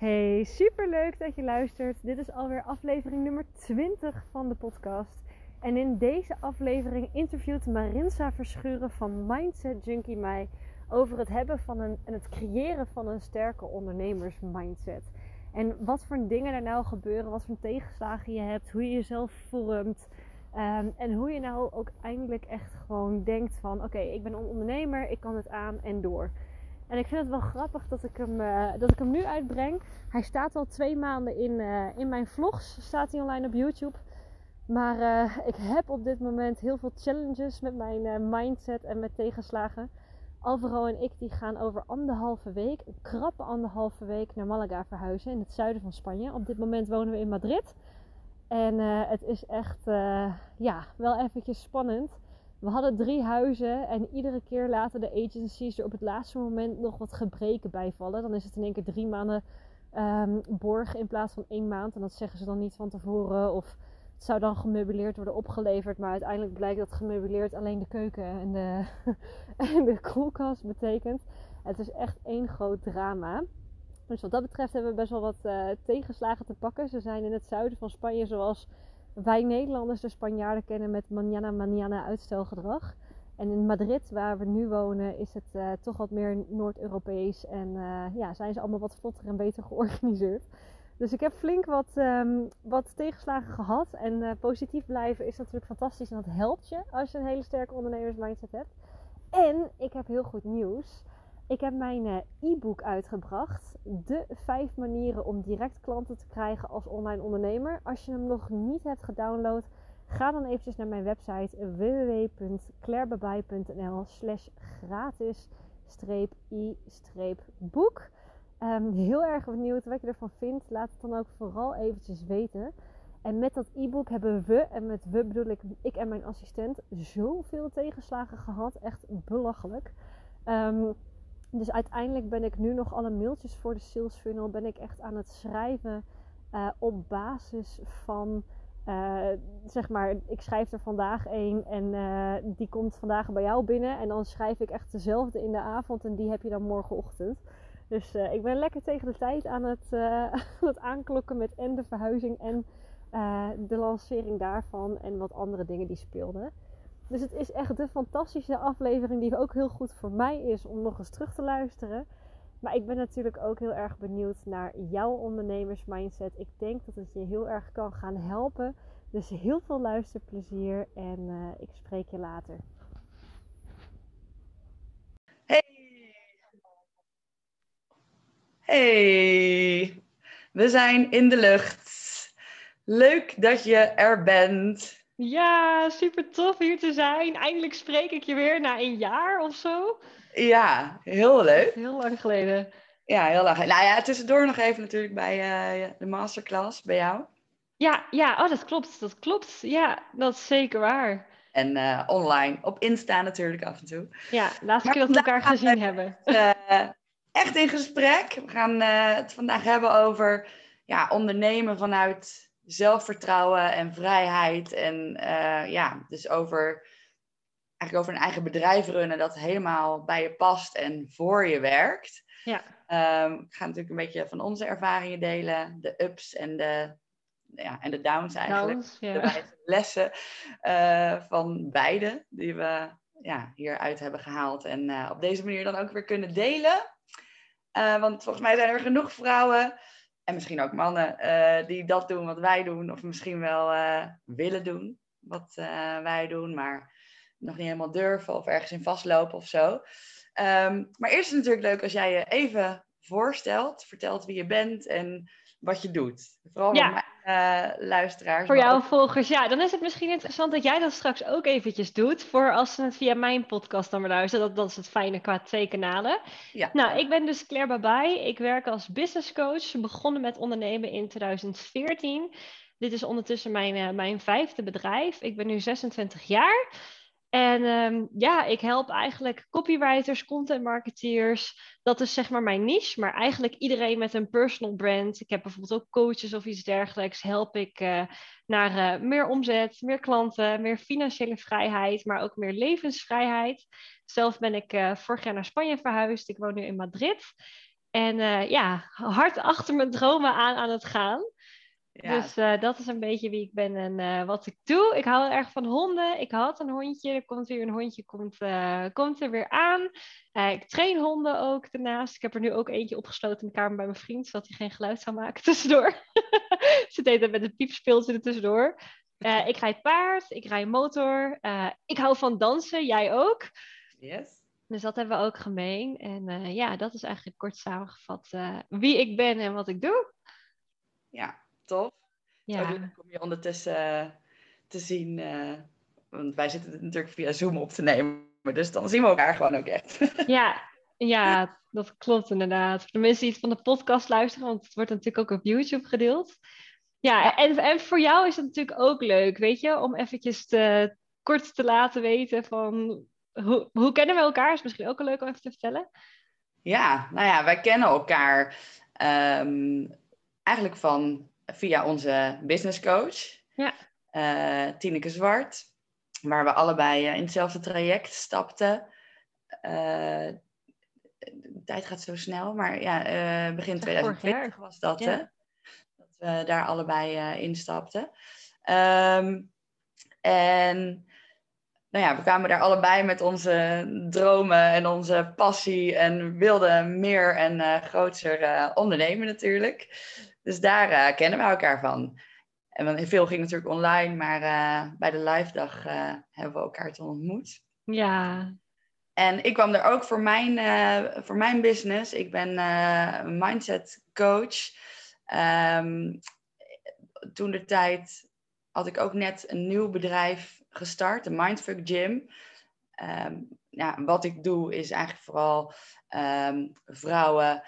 Hey, super leuk dat je luistert. Dit is alweer aflevering nummer 20 van de podcast. En in deze aflevering interviewt Marinsa Verschuren van Mindset Junkie mij over het hebben van een en het creëren van een sterke ondernemersmindset. En wat voor dingen er nou gebeuren, wat voor tegenslagen je hebt, hoe je jezelf vormt. Ehm, en hoe je nou ook eindelijk echt gewoon denkt van oké, ik ben een ondernemer, ik kan het aan en door. En ik vind het wel grappig dat ik hem, uh, dat ik hem nu uitbreng. Hij staat al twee maanden in, uh, in mijn vlogs. Staat hij online op YouTube. Maar uh, ik heb op dit moment heel veel challenges met mijn mindset en met tegenslagen. Alvaro en ik die gaan over anderhalve week, een krappe anderhalve week, naar Malaga verhuizen in het zuiden van Spanje. Op dit moment wonen we in Madrid. En het is echt ja, wel eventjes spannend. We hadden drie huizen en iedere keer laten de agencies er op het laatste moment nog wat gebreken bij vallen. Dan is het in één keer drie maanden um, borg in plaats van één maand. En dat zeggen ze dan niet van tevoren. Of het zou dan gemeubileerd worden opgeleverd. Maar uiteindelijk blijkt dat gemeubileerd alleen de keuken en de, en de koelkast betekent. Het is echt één groot drama. Dus wat dat betreft hebben we best wel wat uh, tegenslagen te pakken. Ze zijn in het zuiden van Spanje zoals wij Nederlanders de Spanjaarden kennen met manana manana uitstelgedrag. En in Madrid, waar we nu wonen, is het uh, toch wat meer Noord-Europees. En uh, ja, zijn ze allemaal wat vlotter en beter georganiseerd. Dus ik heb flink wat, um, wat tegenslagen gehad. En uh, positief blijven is natuurlijk fantastisch. En dat helpt je als je een hele sterke ondernemersmindset hebt. En ik heb heel goed nieuws. Ik heb mijn eh, e-book uitgebracht. De vijf manieren om direct klanten te krijgen als online ondernemer. Als je hem nog niet hebt gedownload, ga dan eventjes naar mijn website www.clairebabai.nl slash gratis i-boek. Um, heel erg benieuwd wat je ervan vindt. Laat het dan ook vooral eventjes weten. En met dat e-book hebben we, en met we bedoel ik ik en mijn assistent, zoveel tegenslagen gehad. Echt belachelijk. Um, dus uiteindelijk ben ik nu nog alle mailtjes voor de sales funnel ben ik echt aan het schrijven uh, op basis van uh, zeg maar ik schrijf er vandaag een en uh, die komt vandaag bij jou binnen en dan schrijf ik echt dezelfde in de avond en die heb je dan morgenochtend. Dus ik ben lekker tegen de tijd aan het, aan het aanklokken met en de verhuizing en de lancering daarvan en wat andere dingen die speelden. Dus het is echt de fantastische aflevering die ook heel goed voor mij is om nog eens terug te luisteren. Maar ik ben natuurlijk ook heel erg benieuwd naar jouw ondernemersmindset. Ik denk dat het je heel erg kan gaan helpen. Dus heel veel luisterplezier en uh, ik spreek je later. Hey! Hey! We zijn in de lucht. Leuk dat je er bent. Ja, super tof hier te zijn. Eindelijk spreek ik je weer na een jaar of zo. Ja, heel leuk. Heel lang geleden. Ja, heel lang. Nou ja, tussendoor nog even natuurlijk bij uh, de masterclass bij jou. Ja, ja, oh, dat klopt. Dat klopt. Ja, dat is zeker waar. En uh, online, op Insta natuurlijk af en toe. Ja, laatste keer dat we elkaar gezien we, hebben. Uh, echt in gesprek. We gaan het vandaag hebben over ja, ondernemen vanuit zelfvertrouwen en vrijheid. En uh, ja, dus over, eigenlijk over een eigen bedrijf runnen dat helemaal bij je past en voor je werkt. Ja. Um, ik ga natuurlijk een beetje van onze ervaringen delen, de ups en de, ja, en de downs eigenlijk. Downs, ja. De lessen uh, van beide die we ja, hieruit hebben gehaald. En uh, op deze manier dan ook weer kunnen delen. want volgens mij zijn er genoeg vrouwen en misschien ook mannen uh, die dat doen wat wij doen, of misschien wel uh, willen doen wat uh, wij doen, maar nog niet helemaal durven of ergens in vastlopen of zo. Um, maar eerst is het natuurlijk leuk als jij je even voorstelt, vertelt wie je bent en wat je doet. Vooral ja. Uh, luisteraars. Voor jouw ook... volgers, ja. Dan is het misschien interessant dat jij dat straks ook eventjes doet. Voor als ze het via mijn podcast dan luisteren. Dat, dat is het fijne qua twee kanalen. Ja. Nou, ik ben dus Claire Babai. Ik werk als business coach. Begonnen met ondernemen in 2014. Dit is ondertussen mijn, uh, mijn vijfde bedrijf. Ik ben nu 26 jaar. En um, ja, ik help eigenlijk copywriters, content marketeers. Dat is zeg maar mijn niche. Maar eigenlijk iedereen met een personal brand. Ik heb bijvoorbeeld ook coaches of iets dergelijks. Help ik uh, naar uh, meer omzet, meer klanten, meer financiële vrijheid. Maar ook meer levensvrijheid. Zelf ben ik uh, vorig jaar naar Spanje verhuisd. Ik woon nu in Madrid. En ja, hard achter mijn dromen aan aan het gaan. Dus uh, dat is een beetje wie ik ben en uh, wat ik doe. Ik hou erg van honden. Ik had een hondje. Er komt weer een hondje komt, uh, komt er weer aan. ik train honden ook daarnaast. Ik heb er nu ook eentje opgesloten in de kamer bij mijn vriend, zodat hij geen geluid zou maken tussendoor. Ze deed dat met een piepspeeltje er tussendoor. ik rijd paard, ik rijd motor. ik hou van dansen, jij ook. Yes. Dus dat hebben we ook gemeen. En ja, dat is eigenlijk kort samengevat wie ik ben en wat ik doe. Ja, tof. Ja. Leuk om je ondertussen uh, te zien. Uh, want wij zitten het natuurlijk via Zoom op te nemen. Dus dan zien we elkaar gewoon ook echt. Ja, ja dat klopt inderdaad. Voor de mensen die het van de podcast luisteren, want het wordt natuurlijk ook op YouTube gedeeld. Ja, En, en voor jou is het natuurlijk ook leuk, weet je, om eventjes te, kort te laten weten van hoe, hoe kennen we elkaar? Is misschien ook leuk om even te vertellen. Ja, nou ja, wij kennen elkaar um, eigenlijk van via onze business coach, ja. Uh, Tineke Zwart, waar we allebei uh, in hetzelfde traject stapten. Uh, de tijd gaat zo snel, maar ja, begin 2020 was dat, hè? Dat we daar allebei in stapten. Um, en nou ja, we kwamen daar allebei met onze dromen en onze passie en wilden meer en uh, groter ondernemen natuurlijk. Dus daar uh, kennen we elkaar van. En veel ging natuurlijk online, maar uh, bij de live dag uh, hebben we elkaar toen ontmoet. Ja. En ik kwam er ook voor mijn, voor mijn business. Ik ben mindset coach. Um, toen de tijd had ik ook net een nieuw bedrijf gestart, de Mindfuck Gym. Um, ja, wat ik doe is eigenlijk vooral um, vrouwen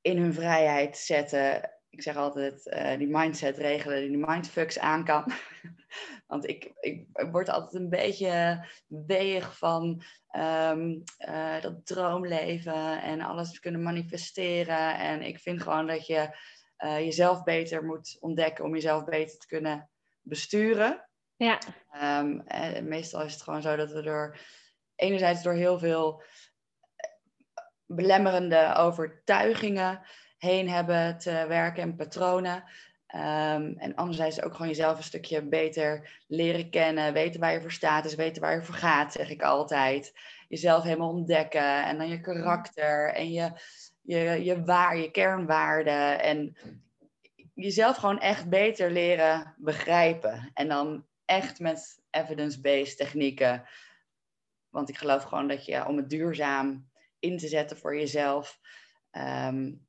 in hun vrijheid zetten ik zeg altijd, uh, die mindset regelen, die mindfucks aan kan. Want ik, ik, word altijd een beetje weeg van um, uh, dat droomleven en alles kunnen manifesteren. En ik vind gewoon dat je uh, jezelf beter moet ontdekken om jezelf beter te kunnen besturen. Ja. Um, meestal is het gewoon zo dat we door, enerzijds door heel veel belemmerende overtuigingen heen hebben te werken en patronen. Um, en anderzijds ook gewoon jezelf een stukje beter leren kennen, weten waar je voor staat, dus weten waar je voor gaat, zeg ik altijd. Jezelf helemaal ontdekken en dan je karakter en je, je, je waar, je kernwaarden. En jezelf gewoon echt beter leren begrijpen. En dan echt met evidence-based technieken. Want ik geloof gewoon dat je om het duurzaam in te zetten voor jezelf, um,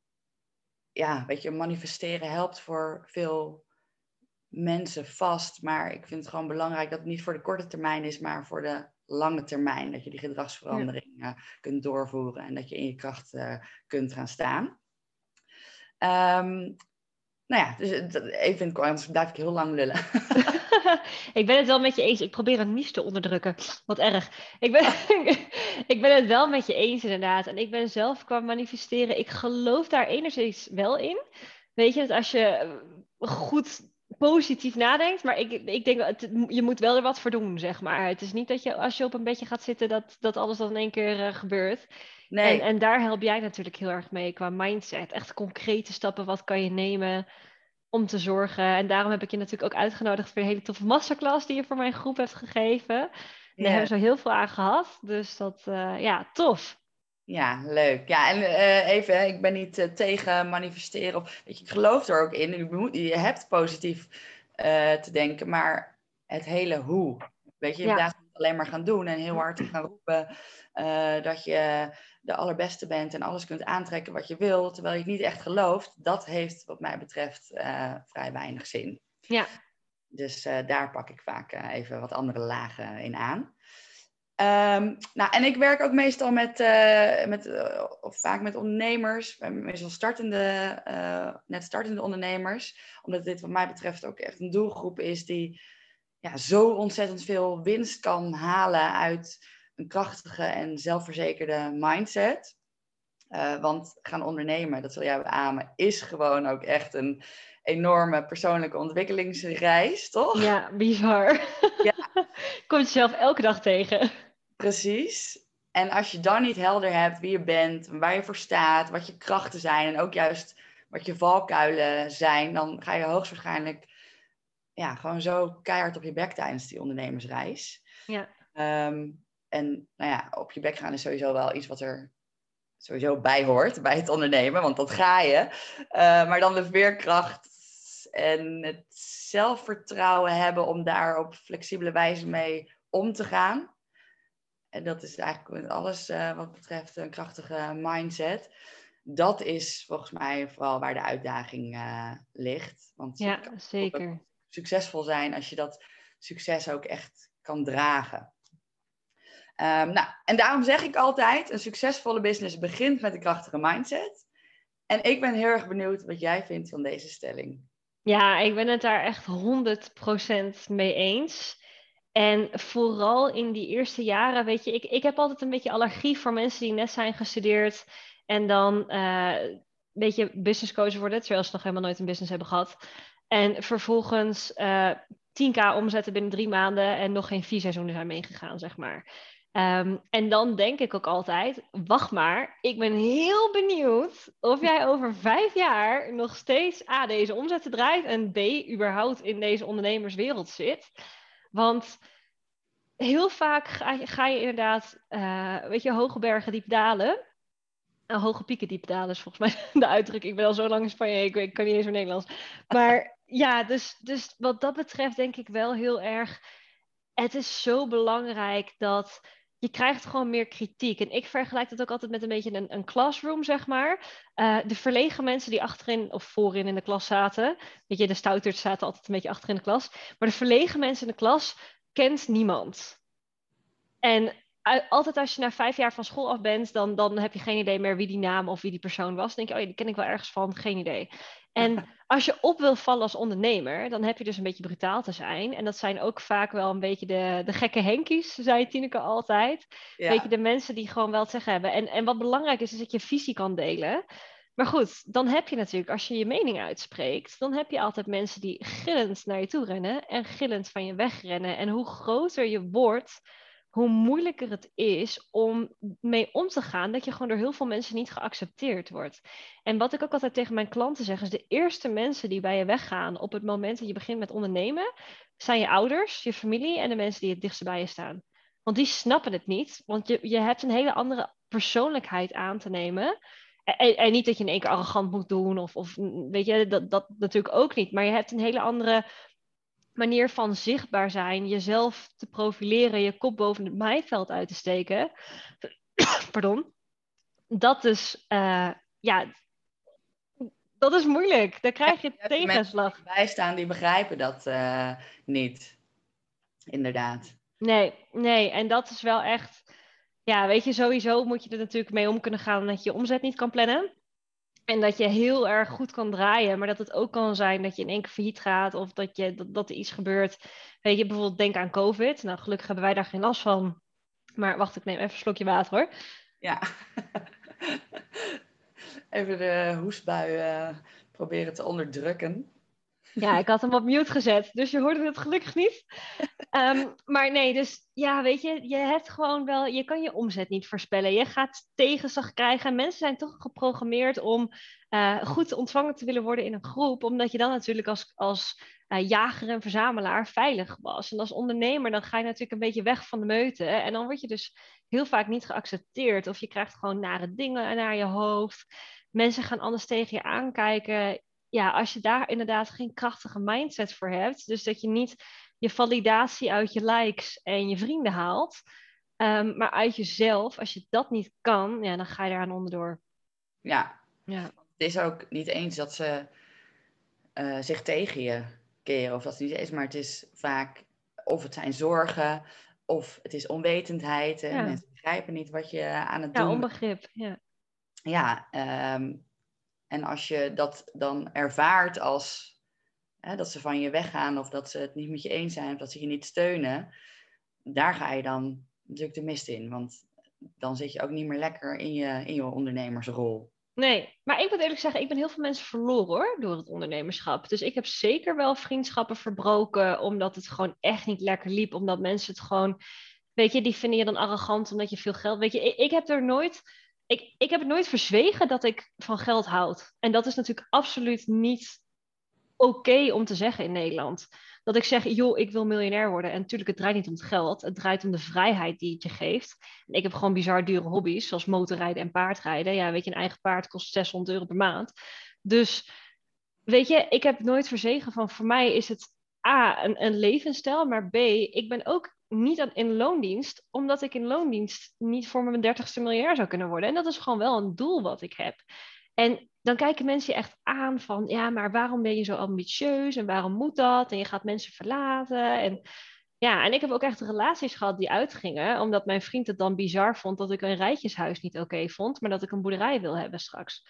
ja, weet je, manifesteren helpt voor veel mensen vast. Maar ik vind het gewoon belangrijk dat het niet voor de korte termijn is, maar voor de lange termijn. Dat je die gedragsverandering uh, kunt doorvoeren en dat je in je kracht uh, kunt gaan staan. Um, nou ja, dus even in het anders blijf ik heel lang lullen. ik ben het wel met je eens. Ik probeer het niet te onderdrukken. Wat erg. Ik ben, ik ben het wel met je eens inderdaad. En ik ben zelf qua manifesteren, ik geloof daar enerzijds wel in. Weet je, dat als je goed positief nadenkt, maar ik, ik denk dat je moet wel er wat voor doen, zeg maar. Het is niet dat je als je op een bedje gaat zitten, dat, dat alles dan in één keer uh, gebeurt. Nee. En, en daar help jij natuurlijk heel erg mee qua mindset. Echt concrete stappen, wat kan je nemen om te zorgen. En daarom heb ik je natuurlijk ook uitgenodigd voor een hele toffe masterclass die je voor mijn groep hebt gegeven. Daar hebben we zo heel veel aan gehad. Dus dat, uh, ja, tof. Ja, leuk. Ja, en uh, even, ik ben niet uh, tegen manifesteren. Of, weet je, ik geloof er ook in. Je, moet, je hebt positief te denken, maar het hele hoe. Weet je, je ja. alleen maar gaan doen en heel hard gaan roepen dat je de allerbeste bent en alles kunt aantrekken wat je wil, terwijl je het niet echt gelooft, dat heeft wat mij betreft uh, vrij weinig zin. Ja. Dus uh, daar pak ik vaak uh, even wat andere lagen in aan. Um, nou, en ik werk ook meestal met, met of vaak met ondernemers, meestal startende, net startende ondernemers, omdat dit wat mij betreft ook echt een doelgroep is die ja, zo ontzettend veel winst kan halen uit een krachtige en zelfverzekerde mindset. Uh, want gaan ondernemen, dat zul jij beamen, is gewoon ook echt een enorme persoonlijke ontwikkelingsreis, toch? Ja, bizar. Ja. Komt jezelf elke dag tegen. Precies. En als je dan niet helder hebt wie je bent, waar je voor staat, wat je krachten zijn en ook juist wat je valkuilen zijn, dan ga je hoogstwaarschijnlijk ja, gewoon zo keihard op je bek tijdens die ondernemersreis. Ja. Ehm, en nou ja, op je bek gaan is sowieso wel iets wat er sowieso bij hoort bij het ondernemen, want dat ga je. Uh, maar dan de veerkracht en het zelfvertrouwen hebben om daar op flexibele wijze mee om te gaan. En dat is eigenlijk alles uh, wat betreft een krachtige mindset. Dat is volgens mij vooral waar de uitdaging uh, ligt. Want ja, zeker. Succesvol zijn als je dat succes ook echt kan dragen. Um, nou, en daarom zeg ik altijd: een succesvolle business begint met een krachtige mindset. En ik ben heel erg benieuwd wat jij vindt van deze stelling. Ja, ik ben het daar echt 100% mee eens. En vooral in die eerste jaren, weet je, ik, ik heb altijd een beetje allergie voor mensen die net zijn gestudeerd en dan een beetje business coach worden, terwijl ze nog helemaal nooit een business hebben gehad. En vervolgens uh, eh, 10k omzetten binnen drie maanden en nog geen vier seizoenen zijn meegegaan, zeg maar. Um, en dan denk ik ook altijd, wacht maar, ik ben heel benieuwd of jij over vijf jaar nog steeds A, deze omzetten draait en B, überhaupt in deze ondernemerswereld zit. Want heel vaak ga je, ga je inderdaad, uh, weet je, hoge bergen diep dalen. Uh, hoge pieken diep dalen is volgens mij de uitdrukking. Ik ben al zo lang in Spanje, ik, ik kan niet eens meer Nederlands. Maar ja, dus, dus wat dat betreft denk ik wel heel erg... Het is zo belangrijk dat je krijgt gewoon meer kritiek. En ik vergelijk dat ook altijd met een beetje een, een classroom, zeg maar. Uh, de verlegen mensen die achterin of voorin in de klas zaten. Weet je, de stouters zaten altijd een beetje achterin de klas. Maar de verlegen mensen in de klas kent niemand. En altijd als je na vijf jaar van school af bent, dan, dan heb je geen idee meer wie die naam of wie die persoon was. Dan denk je, oh ja, die ken ik wel ergens van, geen idee. En als je op wil vallen als ondernemer, dan heb je dus een beetje brutaal te zijn. En dat zijn ook vaak wel een beetje de, de gekke henkies, zei Tineke altijd. Ja. Weet je, de mensen die gewoon wel het zeggen hebben. En, en wat belangrijk is, is dat je visie kan delen. Maar goed, dan heb je natuurlijk, als je je mening uitspreekt, dan heb je altijd mensen die gillend naar je toe rennen en gillend van je wegrennen. En hoe groter je wordt, hoe moeilijker het is om mee om te gaan dat je gewoon door heel veel mensen niet geaccepteerd wordt. En wat ik ook altijd tegen mijn klanten zeg, is de eerste mensen die bij je weggaan op het moment dat je begint met ondernemen, zijn je ouders, je familie en de mensen die het dichtst bij je staan. Want die snappen het niet, want je, je hebt een hele andere persoonlijkheid aan te nemen. En, en, niet dat je in één keer arrogant moet doen, of, of weet je, dat, dat natuurlijk ook niet. Maar je hebt een hele andere manier van zichtbaar zijn, jezelf te profileren, je kop boven het maaiveld uit te steken. Pardon. Dat is, uh, ja, dat is moeilijk. Daar krijg je, ja, tegenslag. Bij staan die begrijpen dat uh, niet. Inderdaad. Nee, nee. En dat is wel echt. Ja, weet je, sowieso moet je er natuurlijk mee om kunnen gaan dat je je omzet niet kan plannen. En dat je heel erg goed kan draaien, maar dat het ook kan zijn dat je in één keer failliet gaat of dat, je, dat, dat er iets gebeurt. Weet je, bijvoorbeeld denk aan COVID. Nou, gelukkig hebben wij daar geen last van. Maar wacht, ik neem even een slokje water hoor. Ja. even de hoestbui uh, proberen te onderdrukken. Ja, ik had hem op mute gezet, dus je hoorde het gelukkig niet. Um, maar nee, dus ja, weet je, je hebt gewoon wel, je kan je omzet niet voorspellen. Je gaat tegenslag krijgen. Mensen zijn toch geprogrammeerd om uh, goed ontvangen te willen worden in een groep, omdat je dan natuurlijk als, als uh, jager en verzamelaar veilig was. En als ondernemer, dan ga je natuurlijk een beetje weg van de meute. En dan word je dus heel vaak niet geaccepteerd. Of je krijgt gewoon nare dingen naar je hoofd. Mensen gaan anders tegen je aankijken ja, als je daar inderdaad geen krachtige mindset voor hebt, dus dat je niet je validatie uit je likes en je vrienden haalt, um, maar uit jezelf, als je dat niet kan, ja, dan ga je eraan onderdoor. Ja. ja, het is ook niet eens dat ze uh, zich tegen je keren, of dat het niet is, maar het is vaak, of het zijn zorgen, of het is onwetendheid, en mensen begrijpen niet wat je aan het doen bent. Ja, onbegrip, ja. Ja, um, en als je dat dan ervaart als hè, dat ze van je weggaan of dat ze het niet met je eens zijn of dat ze je niet steunen, daar ga je dan natuurlijk de mist in. Want dan zit je ook niet meer lekker in je, in je ondernemersrol. Nee, maar ik moet eerlijk zeggen, ik ben heel veel mensen verloren hoor, door het ondernemerschap. Dus ik heb zeker wel vriendschappen verbroken, omdat het gewoon echt niet lekker liep. Omdat mensen het gewoon Weet je, die vinden je dan arrogant omdat je veel geld. Weet je, ik, ik heb er nooit. Ik, ik heb het nooit verzwegen dat ik van geld houd. En dat is natuurlijk absoluut niet oké om te zeggen in Nederland. Dat ik zeg, joh, ik wil miljonair worden. En natuurlijk, het draait niet om het geld. Het draait om de vrijheid die het je geeft. En ik heb gewoon bizar dure hobby's, zoals motorrijden en paardrijden. Ja, weet je, een eigen paard kost 600 euro per maand. Dus, weet je, ik heb nooit verzegen van, voor mij is het A, een, levensstijl. Maar B, ik ben ook niet aan, in loondienst, omdat ik in loondienst niet voor mijn dertigste miljair zou kunnen worden. En dat is gewoon wel een doel wat ik heb. En dan kijken mensen je echt aan van, ja, maar waarom ben je zo ambitieus en waarom moet dat? En je gaat mensen verlaten. En ja, en ik heb ook echt relaties gehad die uitgingen, omdat mijn vriend het dan bizar vond dat ik een rijtjeshuis niet oké vond, maar dat ik een boerderij wil hebben straks.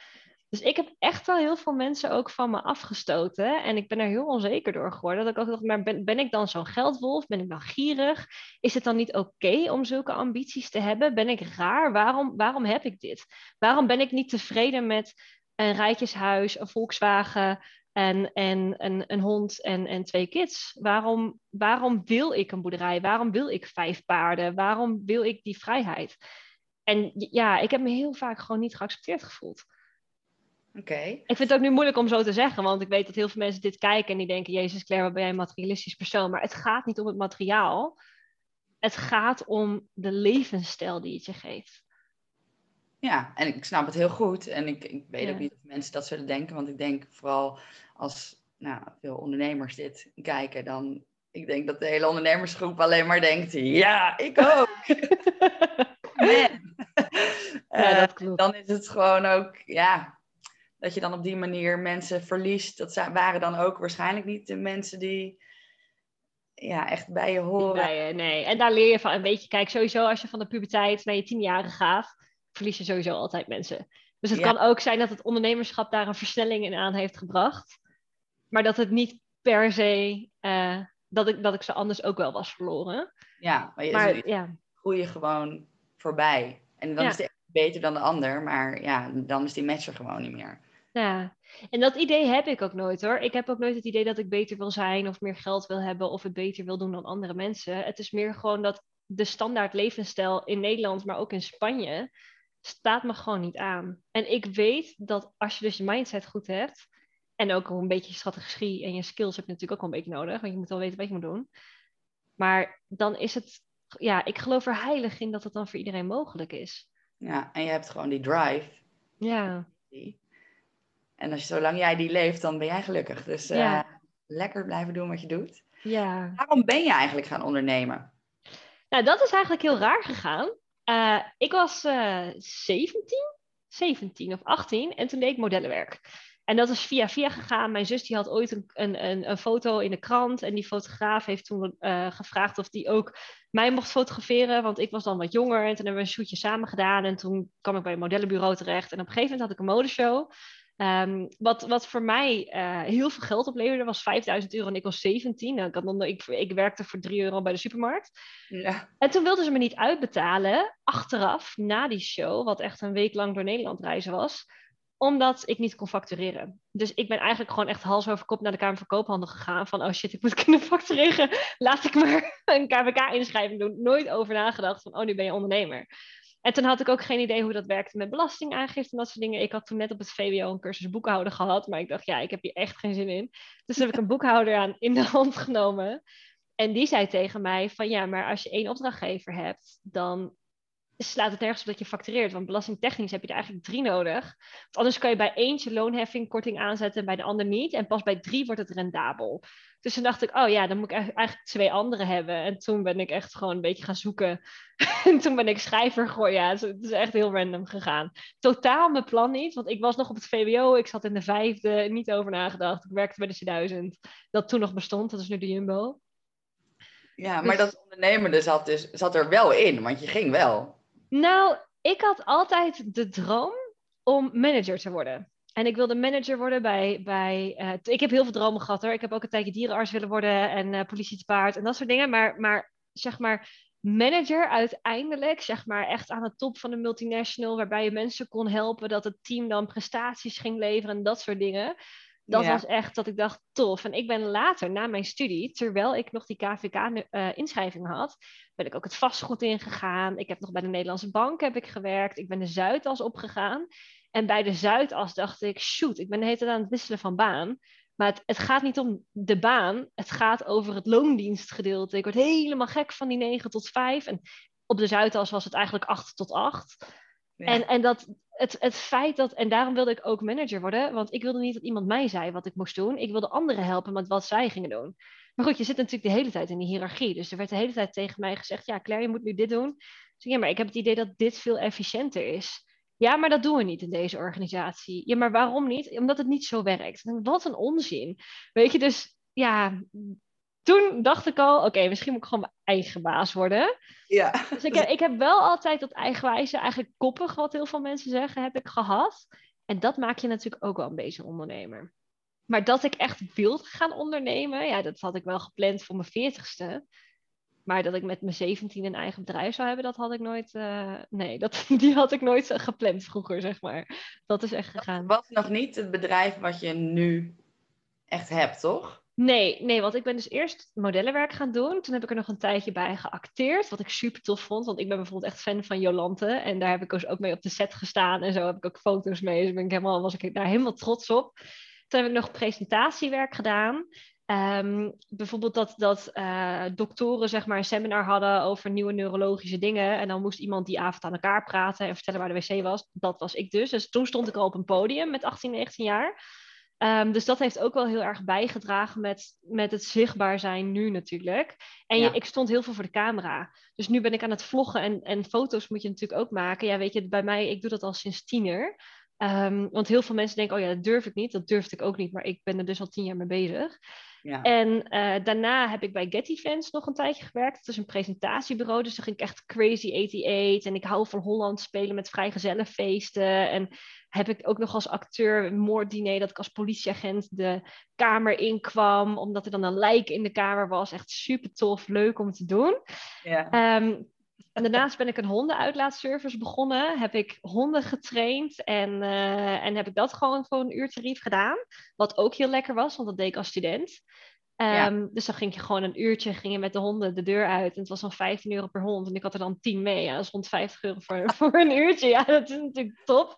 Dus ik heb echt wel heel veel mensen ook van me afgestoten. En ik ben er heel onzeker door geworden. Dat ik ook dacht, maar ben, ik dan zo'n geldwolf? Ben ik dan gierig? Is het dan niet oké om zulke ambities te hebben? Ben ik raar? Waarom, waarom heb ik dit? Waarom ben ik niet tevreden met een rijtjeshuis, een Volkswagen en, en een, een hond en, en twee kids? Waarom, waarom wil ik een boerderij? Waarom wil ik vijf paarden? Waarom wil ik die vrijheid? En ja, ik heb me heel vaak gewoon niet geaccepteerd gevoeld. Oké. Ik vind het ook nu moeilijk om zo te zeggen, want ik weet dat heel veel mensen dit kijken en die denken: Jezus, Claire, wat ben jij een materialistisch persoon? Maar het gaat niet om het materiaal. Het gaat om de levensstijl die het je geeft. Ja, en ik snap het heel goed. En ik, ik weet ook niet of mensen dat zullen denken, want ik denk vooral als nou, veel ondernemers dit kijken, dan. Ik denk dat de hele ondernemersgroep alleen maar denkt: ja, ik ook. Man. Ja, dat klopt. Uh, dan is het gewoon ook, ja, dat je dan op die manier mensen verliest. Dat waren dan ook waarschijnlijk niet de mensen die ja, echt bij je horen. Nee, nee, en daar leer je van. Een beetje, kijk, sowieso als je van de puberteit naar je tienjarige gaat, verlies je sowieso altijd mensen. Dus het kan ook zijn dat het ondernemerschap daar een versnelling in aan heeft gebracht. Maar dat het niet per se, uh, dat, ik, dat ik ze anders ook wel was verloren. Ja, maar je maar, ja. groei gewoon voorbij. En dan ja. is het beter dan de ander, maar ja, dan is die match er gewoon niet meer. Ja, en dat idee heb ik ook nooit hoor. Ik heb ook nooit het idee dat ik beter wil zijn of meer geld wil hebben of het beter wil doen dan andere mensen. Het is meer gewoon dat de standaard levensstijl in Nederland, maar ook in Spanje, staat me gewoon niet aan. En ik weet dat als je dus je mindset goed hebt, en ook een beetje je strategie en je skills heb je natuurlijk ook wel een beetje nodig, want je moet wel weten wat je moet doen. Maar dan is het, ja, ik geloof er heilig in dat het dan voor iedereen mogelijk is. Ja, en je hebt gewoon die drive. Ja. En als zolang jij die leeft, dan ben jij gelukkig. Dus uh, lekker blijven doen wat je doet. Ja. Waarom ben je eigenlijk gaan ondernemen? Nou, dat is eigenlijk heel raar gegaan. Uh, ik was uh, 17, 17 of 18 en toen deed ik modellenwerk. En dat is via via gegaan. Mijn zus die had ooit een, een, een foto in de krant. En die fotograaf heeft toen uh, gevraagd of die ook mij mocht fotograferen. Want ik was dan wat jonger. En toen hebben we een shootje samen gedaan. En toen kwam ik bij een modellenbureau terecht. En op een gegeven moment had ik een modeshow. Um, wat, wat voor mij uh, heel veel geld opleverde, was 5000 euro en ik was 17. Nou, ik, had dan, ik, ik werkte voor 3 euro bij de supermarkt. Ja. En toen wilden ze me niet uitbetalen, achteraf, na die show, wat echt een week lang door Nederland reizen was, omdat ik niet kon factureren. Dus ik ben eigenlijk gewoon echt hals over kop naar de Kamer van Koophandel gegaan. Van, oh shit, ik moet kunnen factureren. Laat ik maar een KVK-inschrijving doen. Nooit over nagedacht van, oh, nu ben je ondernemer. En toen had ik ook geen idee hoe dat werkte met belastingaangifte en dat soort dingen. Ik had toen net op het VWO een cursus boekhouden gehad, maar ik dacht, ja, ik heb hier echt geen zin in. Dus heb ik een boekhouder aan in de hand genomen. En die zei tegen mij van, ja, maar als je één opdrachtgever hebt, dan slaat het nergens op dat je factureert. Want belastingtechnisch heb je er eigenlijk drie nodig. Want anders kan je bij eentje loonheffingkorting aanzetten en bij de ander niet. En pas bij drie wordt het rendabel. Dus toen dacht ik, oh ja, dan moet ik eigenlijk twee andere hebben. En toen ben ik echt gewoon een beetje gaan zoeken. en toen ben ik schrijver geworden. Ja, het is echt heel random gegaan. Totaal mijn plan niet, want ik was nog op het VWO. Ik zat in de vijfde, niet over nagedacht. Ik werkte bij de C1000, dat toen nog bestond. Dat is nu de Jumbo. Ja, maar dus... dat ondernemen zat, dus, zat er wel in, want je ging wel. Nou, ik had altijd de droom om manager te worden. En ik wilde manager worden bij. bij uh, ik heb heel veel dromen gehad hoor. Ik heb ook een tijdje dierenarts willen worden en uh, politie te paard en dat soort dingen. Maar, maar zeg maar, manager uiteindelijk, zeg maar, echt aan de top van een multinational, waarbij je mensen kon helpen, dat het team dan prestaties ging leveren en dat soort dingen. Dat Ja. was echt dat ik dacht, tof. En ik ben later, na mijn studie, terwijl ik nog die KVK-inschrijving had, ben ik ook het vastgoed ingegaan. Ik heb nog bij de Nederlandse Bank heb ik gewerkt. Ik ben de Zuidas opgegaan. En bij de Zuidas dacht ik, shoot, ik ben de hele tijd aan het wisselen van baan. Maar het, het gaat niet om de baan, het gaat over het loondienstgedeelte. Ik word helemaal gek van die 9 tot 5. En op de Zuidas was het eigenlijk 8 tot 8. En, en dat, het, het feit dat, en daarom wilde ik ook manager worden, want ik wilde niet dat iemand mij zei wat ik moest doen. Ik wilde anderen helpen met wat zij gingen doen. Maar goed, je zit natuurlijk de hele tijd in die hiërarchie. Dus er werd de hele tijd tegen mij gezegd: Ja, Claire, je moet nu dit doen. Dus ja, maar ik heb het idee dat dit veel efficiënter is. Ja, maar dat doen we niet in deze organisatie. Ja, maar waarom niet? Omdat het niet zo werkt. Wat een onzin. Weet je, dus ja, toen dacht ik al: Oké, misschien moet ik gewoon mijn eigen baas worden. ja. Dus ik heb, ik heb wel altijd dat eigenwijze, eigenlijk koppig, wat heel veel mensen zeggen, heb ik gehad. En dat maakt je natuurlijk ook wel een beetje een ondernemer. Maar dat ik echt wilde gaan ondernemen, ja, dat had ik wel gepland voor mijn veertigste. Maar dat ik met mijn 17 een eigen bedrijf zou hebben, dat had ik nooit. eh, nee, dat, die had ik nooit gepland vroeger, zeg maar. Dat is echt gegaan. was nog niet het bedrijf wat je nu echt hebt, toch? Nee, nee, want ik ben dus eerst modellenwerk gaan doen. Toen heb ik er nog een tijdje bij geacteerd, wat ik super tof vond. Want ik ben bijvoorbeeld echt fan van Jolante. En daar heb ik dus ook mee op de set gestaan. En zo heb ik ook foto's mee. Dus ben ik helemaal, was ik daar helemaal trots op. Toen heb ik nog presentatiewerk gedaan. Ehm, bijvoorbeeld dat, dat eh, doktoren zeg maar, een seminar hadden over nieuwe neurologische dingen. En dan moest iemand die avond aan elkaar praten en vertellen waar de wc was. Dat was ik dus. Dus toen stond ik al op een podium met 18, 19 jaar. Ehm, dus dat heeft ook wel heel erg bijgedragen met, met het zichtbaar zijn nu natuurlijk. En je, ik stond heel veel voor de camera. Dus nu ben ik aan het vloggen en, en foto's moet je natuurlijk ook maken. Ja, weet je, bij mij, ik doe dat al sinds tiener. Ehm, want heel veel mensen denken, oh ja, dat durf ik niet. Dat durfde ik ook niet, maar ik ben er dus al tien jaar mee bezig. Ja. En eh, daarna heb ik bij Getty Fans nog een tijdje gewerkt. Dat is een presentatiebureau, dus dan ging ik echt crazy 88. En ik hou van Holland spelen met vrijgezellenfeesten. En heb ik ook nog als acteur een moorddiner dat ik als politieagent de kamer inkwam. Omdat er dan een lijk in de kamer was. Echt super tof, leuk om te doen. ja. Ehm, en daarnaast ben ik een hondenuitlaatservice begonnen. Heb ik honden getraind en, eh, en heb ik dat gewoon voor een uurtarief gedaan. Wat ook heel lekker was, want dat deed ik als student. Ehm, Dus dan ging je gewoon een uurtje ging je met de honden de deur uit. En het was dan 15 euro per hond. En ik had er dan 10 mee. Ja, dat is rond 50 euro voor, voor een uurtje. Ja, dat is natuurlijk top.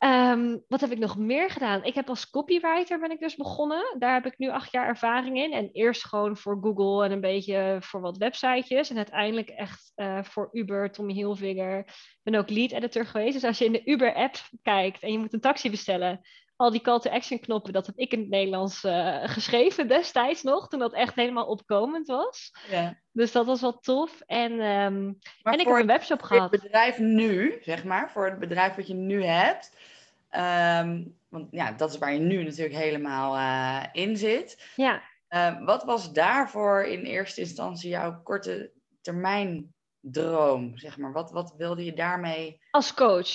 Ehm, wat heb ik nog meer gedaan? Ik heb als copywriter ben ik dus begonnen. Daar heb ik nu acht jaar ervaring in. En eerst gewoon voor Google en een beetje voor wat websitejes. En uiteindelijk echt eh, voor Uber, Tommy Hilfiger. Ik ben ook lead editor geweest. Dus als je in de Uber-app kijkt en je moet een taxi bestellen... Al die call to action knoppen, dat heb ik in het Nederlands eh, geschreven destijds nog. Toen dat echt helemaal opkomend was. ja. Dus dat was wel tof. En, ehm, en ik voor heb een webshop het gehad. bedrijf nu, zeg maar, voor het bedrijf wat je nu hebt. ehm, want ja, dat is waar je nu natuurlijk helemaal eh, in zit. Ja. Eh, wat was daarvoor in eerste instantie jouw korte termijn droom, zeg maar? Wat, wat wilde je daarmee? Als coach.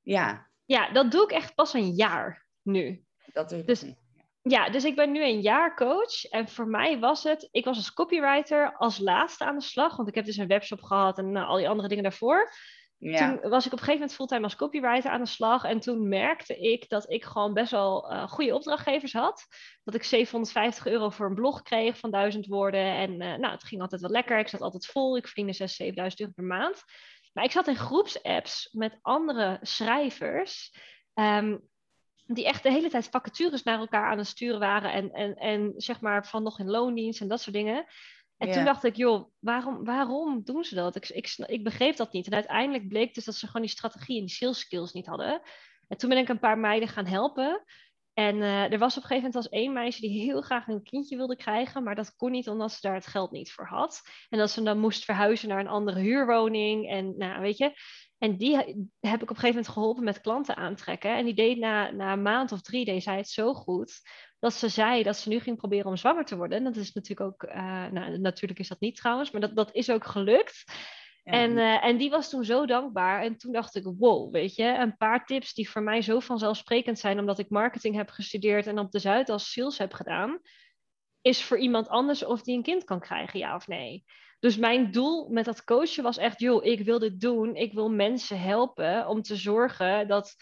Ja, Ja, dat doe ik echt pas een jaar nu. dat Dus-. Ja, dus ik ben nu een jaar coach. En voor mij was het, ik was als copywriter als laatste aan de slag. Want ik heb dus een webshop gehad en nou, al die andere dingen daarvoor. Ja, Toen was ik op een gegeven moment fulltime als copywriter aan de slag. En toen merkte ik dat ik gewoon best wel eh, goede opdrachtgevers had. Dat ik 750 euro voor een blog kreeg van 1000 woorden. En eh, nou, het ging altijd wel lekker. Ik zat altijd vol. Ik verdiende 6.000, 7.000 euro per maand. Maar ik zat in groepsapps met andere schrijvers. ehm, die echt de hele tijd vacatures naar elkaar aan het sturen waren. En, en, en zeg maar van nog in loondienst en dat soort dingen. En toen dacht ik, joh, waarom, waarom doen ze dat? Ik, ik, ik begreep dat niet. En uiteindelijk bleek dus dat ze gewoon die strategie en die sales skills niet hadden. En toen ben ik een paar meiden gaan helpen. En eh, er was op een gegeven moment als één meisje die heel graag een kindje wilde krijgen, maar dat kon niet omdat ze daar het geld niet voor had. En dat ze dan moest verhuizen naar een andere huurwoning. En nou, weet je. En die he- heb ik op een gegeven moment geholpen met klanten aantrekken. En die deed na, na een maand of drie, deed zij het zo goed dat ze zei dat ze nu ging proberen om zwanger te worden. En dat is natuurlijk ook, eh, nou, natuurlijk is dat niet trouwens, maar dat, dat is ook gelukt. En, eh, en die was toen zo dankbaar. En toen dacht ik, wow, weet je, een paar tips die voor mij zo vanzelfsprekend zijn, omdat ik marketing heb gestudeerd en op de Zuid als sales heb gedaan, is voor iemand anders of die een kind kan krijgen, ja of nee. Dus mijn doel met dat coachen was echt, joh, ik wil dit doen. Ik wil mensen helpen om te zorgen dat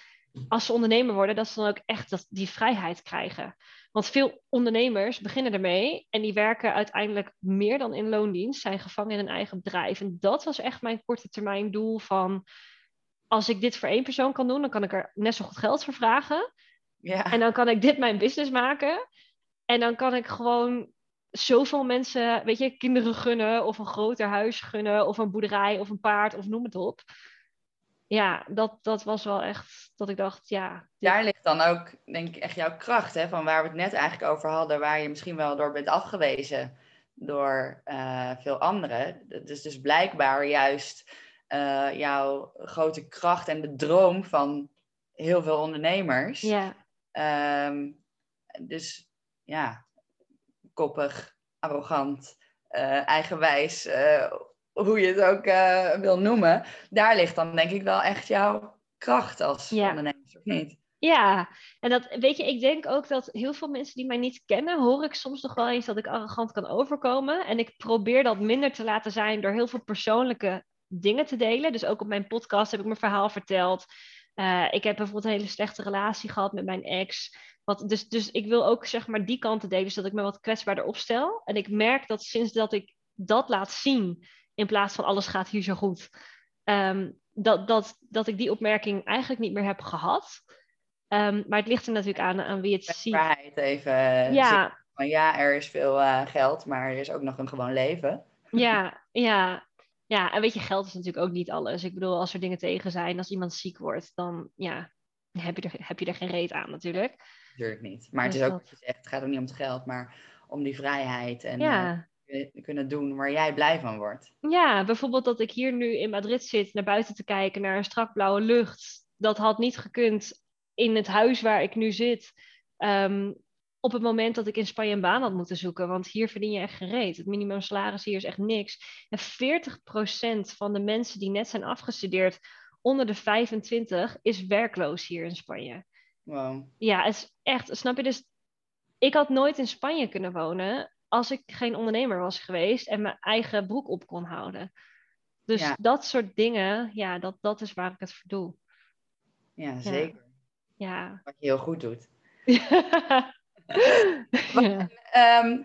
als ze ondernemer worden, dat ze dan ook echt dat, die vrijheid krijgen. Want veel ondernemers beginnen ermee en die werken uiteindelijk meer dan in loondienst, zijn gevangen in een eigen bedrijf. En dat was echt mijn korte termijn doel van, als ik dit voor één persoon kan doen, dan kan ik er net zo goed geld voor vragen. Ja. En dan kan ik dit mijn business maken. En dan kan ik gewoon zoveel mensen, weet je, kinderen gunnen of een groter huis gunnen of een boerderij of een paard of noem het op. Ja, dat, dat was wel echt dat ik dacht, ja. Daar ligt dan ook, denk ik, echt jouw kracht, hè, van waar we het net eigenlijk over hadden, waar je misschien wel door bent afgewezen door uh, veel anderen. Dus, dus blijkbaar juist uh, jouw grote kracht en de droom van heel veel ondernemers. Ja. Um, dus ja, koppig, arrogant, uh, eigenwijs, hoe je het ook uh, wil noemen. Daar ligt dan denk ik wel echt jouw kracht als ondernemer, of niet? Ja, en dat weet je, ik denk ook dat heel veel mensen die mij niet kennen, hoor ik soms nog wel eens dat ik arrogant kan overkomen. En ik probeer dat minder te laten zijn door heel veel persoonlijke dingen te delen. Dus ook op mijn podcast heb ik mijn verhaal verteld. ik heb bijvoorbeeld een hele slechte relatie gehad met mijn ex. Wat, dus, dus ik wil ook zeg maar die kanten delen, zodat ik me wat kwetsbaarder opstel. En ik merk dat sinds dat ik dat laat zien, in plaats van alles gaat hier zo goed, um, dat, dat, dat ik die opmerking eigenlijk niet meer heb gehad. Um, maar het ligt er natuurlijk aan, aan wie het ziet. even. Eh, ja. Van, ja, er is veel uh, geld, maar er is ook nog een gewoon leven. Ja, ja. Ja, en weet je, geld is natuurlijk ook niet alles. Ik bedoel, als er dingen tegen zijn, als iemand ziek wordt, dan ja, heb je er, heb je er geen reet aan natuurlijk natuurlijk niet. Maar het is ook het gaat ook niet om het geld, maar om die vrijheid en ja. Kunnen doen waar jij blij van wordt. Ja, bijvoorbeeld dat ik hier nu in Madrid zit, naar buiten te kijken, naar een strak blauwe lucht. Dat had niet gekund in het huis waar ik nu zit. Um, op het moment dat ik in Spanje een baan had moeten zoeken. Want hier verdien je echt gereed. Het minimumsalaris hier is echt niks. En 40% van de mensen die net zijn afgestudeerd onder de 25 is werkloos hier in Spanje. Ja, het is echt, snap je? Dus ik had nooit in Spanje kunnen wonen als ik geen ondernemer was geweest en mijn eigen broek op kon houden. Dus dat soort dingen, ja, dat, dat is waar ik het voor doe. Ja, zeker. Ja. Wat je heel goed doet. um,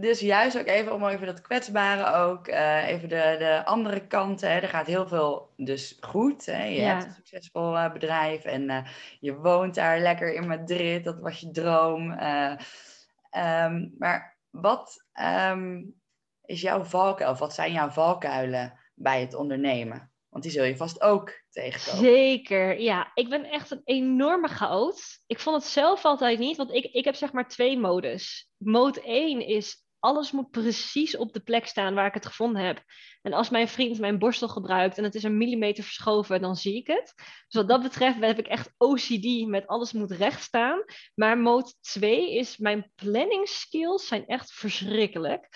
dus juist ook even om even dat kwetsbare ook, uh, even de, de andere kanten. Hè. Er gaat heel veel dus goed. Hè. Je hebt een succesvol uh, bedrijf en uh, je woont daar lekker in Madrid. Dat was je droom. Um, maar wat um, is jouw valkuil? Of wat zijn jouw valkuilen bij het ondernemen? Want die zul je vast ook tegenkomen. Zeker, ja. Ik ben echt een enorme chaot. Ik vond het zelf altijd niet, want ik, ik heb zeg maar twee modes. Mode 1 is alles moet precies op de plek staan waar ik het gevonden heb. En als mijn vriend mijn borstel gebruikt en het is een millimeter verschoven, dan zie ik het. Dus wat dat betreft heb ik echt OCD met alles moet recht staan. Maar mode 2 is mijn planning skills zijn echt verschrikkelijk.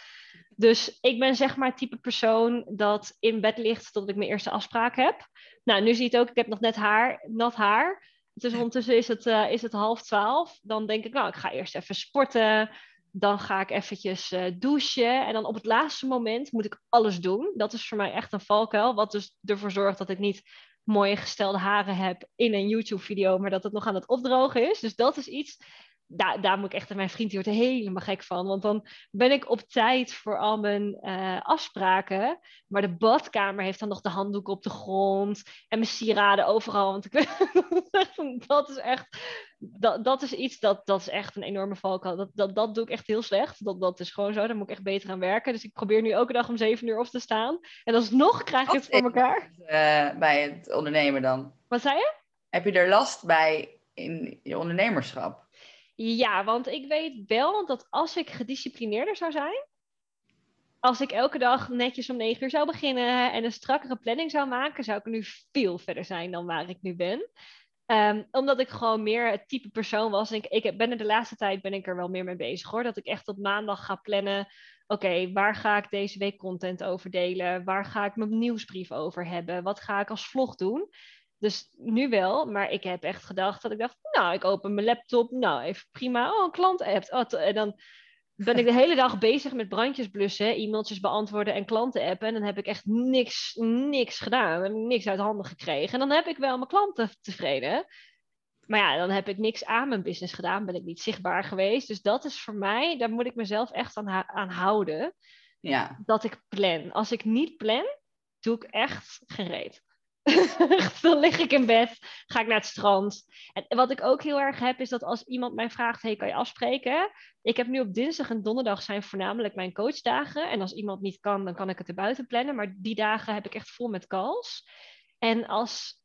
Dus ik ben zeg maar het type persoon dat in bed ligt tot ik mijn eerste afspraak heb. Nou, nu zie je het ook, ik heb nog net haar, nat haar. Dus ondertussen is het, uh, is het half twaalf. Dan denk ik, nou, ik ga eerst even sporten. Dan ga ik eventjes uh, douchen. En dan op het laatste moment moet ik alles doen. Dat is voor mij echt een valkuil. Wat dus ervoor zorgt dat ik niet mooie gestelde haren heb in een YouTube-video, maar dat het nog aan het opdrogen is. Dus dat is iets daar, daar moet ik echt, mijn vriend die wordt er helemaal gek van. Want dan ben ik op tijd voor al mijn uh, afspraken. Maar de badkamer heeft dan nog de handdoek op de grond. En mijn sieraden overal. Want ik, dat is echt, dat, dat is iets, dat, dat is echt een enorme valkuil. Dat, dat, dat doe ik echt heel slecht. Dat, dat is gewoon zo, daar moet ik echt beter aan werken. Dus ik probeer nu elke dag om zeven uur op te staan. En alsnog krijg ik het voor elkaar. Uh, bij het ondernemen dan? Wat zei je? Heb je er last bij in je ondernemerschap? Ja, want ik weet wel dat als ik gedisciplineerder zou zijn, als ik elke dag netjes om negen uur zou beginnen en een strakkere planning zou maken, zou ik nu veel verder zijn dan waar ik nu ben. Ehm, omdat ik gewoon meer het type persoon was. ik, ik ben er de laatste tijd ben ik er wel meer mee bezig hoor. Dat ik echt op maandag ga plannen. Oké, waar ga ik deze week content over delen? Waar ga ik mijn nieuwsbrief over hebben? Wat ga ik als vlog doen? Dus nu wel, maar ik heb echt gedacht dat ik dacht, nou, ik open mijn laptop, nou, even prima, oh, een klant appt. Oh, en dan ben ik de hele dag bezig met brandjes blussen, e-mailtjes beantwoorden en klanten appen. En dan heb ik echt niks, niks gedaan, niks uit handen gekregen. En dan heb ik wel mijn klanten tevreden. maar ja, dan heb ik niks aan mijn business gedaan, ben ik niet zichtbaar geweest. Dus dat is voor mij, daar moet ik mezelf echt aan, aan houden. Ja. Dat ik plan. Als ik niet plan, doe ik echt gereed. dan lig ik in bed, ga ik naar het strand. En wat ik ook heel erg heb, is dat als iemand mij vraagt: hey, kan je afspreken? Ik heb nu op dinsdag en donderdag zijn voornamelijk mijn coachdagen. En als iemand niet kan, dan kan ik het erbuiten plannen. Maar die dagen heb ik echt vol met calls. En als,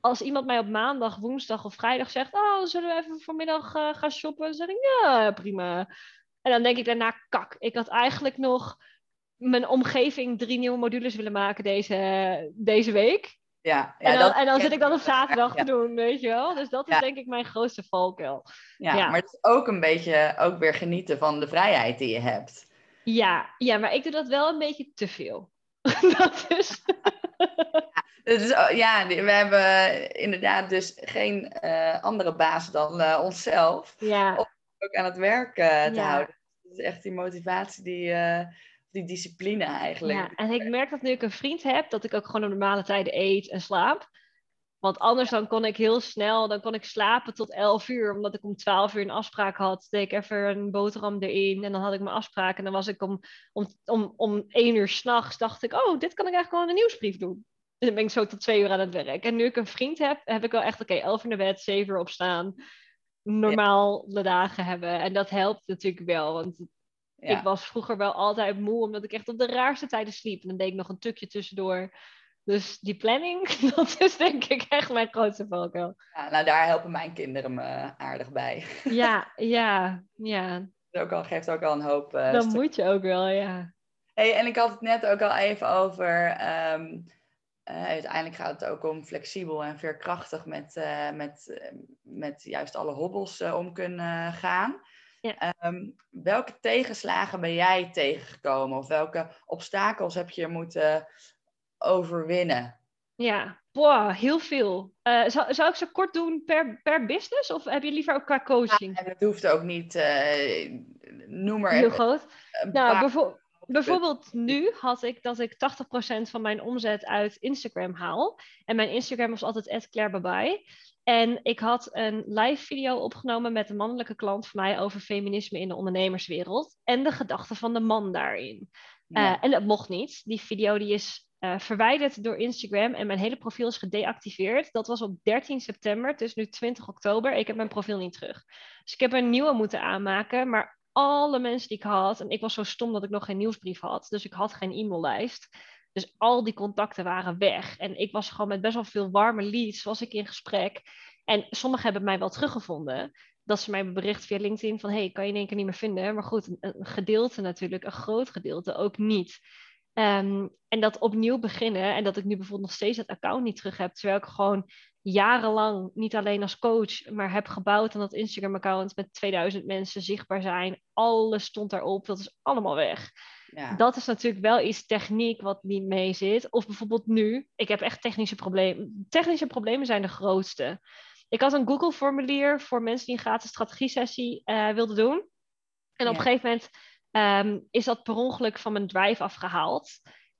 als iemand mij op maandag, woensdag of vrijdag zegt: Oh, zullen we even vanmiddag uh, gaan shoppen? Dan zeg ik: Ja, prima. En dan denk ik daarna: Kak, ik had eigenlijk nog mijn omgeving drie nieuwe modules willen maken deze, deze week. Ja, ja, en dan, en dan zit ik dan op zaterdag te doen, weet je wel. Dus dat is denk ik mijn grootste valkuil. Ja, maar het is ook een beetje ook weer genieten van de vrijheid die je hebt. Ja, ja maar ik doe dat wel een beetje te veel. dat is... Dus, ja, we hebben inderdaad dus geen uh, andere baas dan uh, onszelf. Ja. Om ook aan het werk uh, te houden. Dat is echt die motivatie die die discipline eigenlijk. Ja, en ik merk dat nu ik een vriend heb, dat ik ook gewoon op normale tijden eet en slaap. Want anders dan kon ik heel snel, dan kon ik slapen tot 11 uur, omdat ik om 12 uur een afspraak had. Deed ik even een boterham erin en dan had ik mijn afspraak. En dan was ik om, om, om, om 1 uur s'nachts, dacht ik, oh, dit kan ik eigenlijk gewoon een nieuwsbrief doen. Dus dan ben ik zo tot 2 uur aan het werk. En nu ik een vriend heb, heb ik wel echt, oké, okay, 11 uur de bed, 7 uur opstaan. Normaal de dagen hebben. En dat helpt natuurlijk wel, want ik was vroeger wel altijd moe, omdat ik echt op de raarste tijden sliep. En dan deed ik nog een tukje tussendoor. Dus die planning, dat is denk ik echt mijn grootste valkuil. Ja, nou, daar helpen mijn kinderen me aardig bij. Ja, ja, ja. Dat ook al, geeft ook al een hoop. Uh, Dan moet je ook wel, ja. Hey, en ik had het net ook al even over. Ehm, uh, uiteindelijk gaat het ook om flexibel en veerkrachtig met, uh, met, met juist alle hobbels om kunnen gaan. Ja. Um, welke tegenslagen ben jij tegengekomen? Of welke obstakels heb je moeten overwinnen? Ja, Boah, heel veel. Uh, zou, zou ik ze kort doen per, per business? Of heb je liever ook qua coaching? Ja, dat hoeft ook niet. Uh, noem maar Heel groot. Nou, bijvoorbeeld... Bijvoorbeeld nu had ik dat ik 80% van mijn omzet uit Instagram haal. En mijn Instagram was altijd Claire En ik had een live video opgenomen met een mannelijke klant van mij over feminisme in de ondernemerswereld. En de gedachten van de man daarin. Ja. Uh, en dat mocht niet. Die video die is uh, verwijderd door Instagram en mijn hele profiel is gedeactiveerd. Dat was op 13 september, het is nu 20 oktober. Ik heb mijn profiel niet terug. Dus ik heb een nieuwe moeten aanmaken. Maar alle mensen die ik had, en ik was zo stom dat ik nog geen nieuwsbrief had, dus ik had geen e-maillijst. Dus al die contacten waren weg. En ik was gewoon met best wel veel warme leads, was ik in gesprek. En sommigen hebben mij wel teruggevonden. Dat ze mij bericht via LinkedIn van, hey, kan je in één keer niet meer vinden. Maar goed, een, gedeelte natuurlijk, een groot gedeelte ook niet. Um, en dat opnieuw beginnen en dat ik nu bijvoorbeeld nog steeds het account niet terug heb, terwijl ik gewoon jarenlang niet alleen als coach, maar heb gebouwd aan dat Instagram-account met 2000 mensen zichtbaar zijn. Alles stond daarop, dat is allemaal weg. Ja. Dat is natuurlijk wel iets techniek wat niet mee zit. Of bijvoorbeeld nu, ik heb echt technische problemen. Technische problemen zijn de grootste. Ik had een Google-formulier voor mensen die een gratis strategie-sessie uh, wilden doen. En op een gegeven moment um, is dat per ongeluk van mijn drive afgehaald.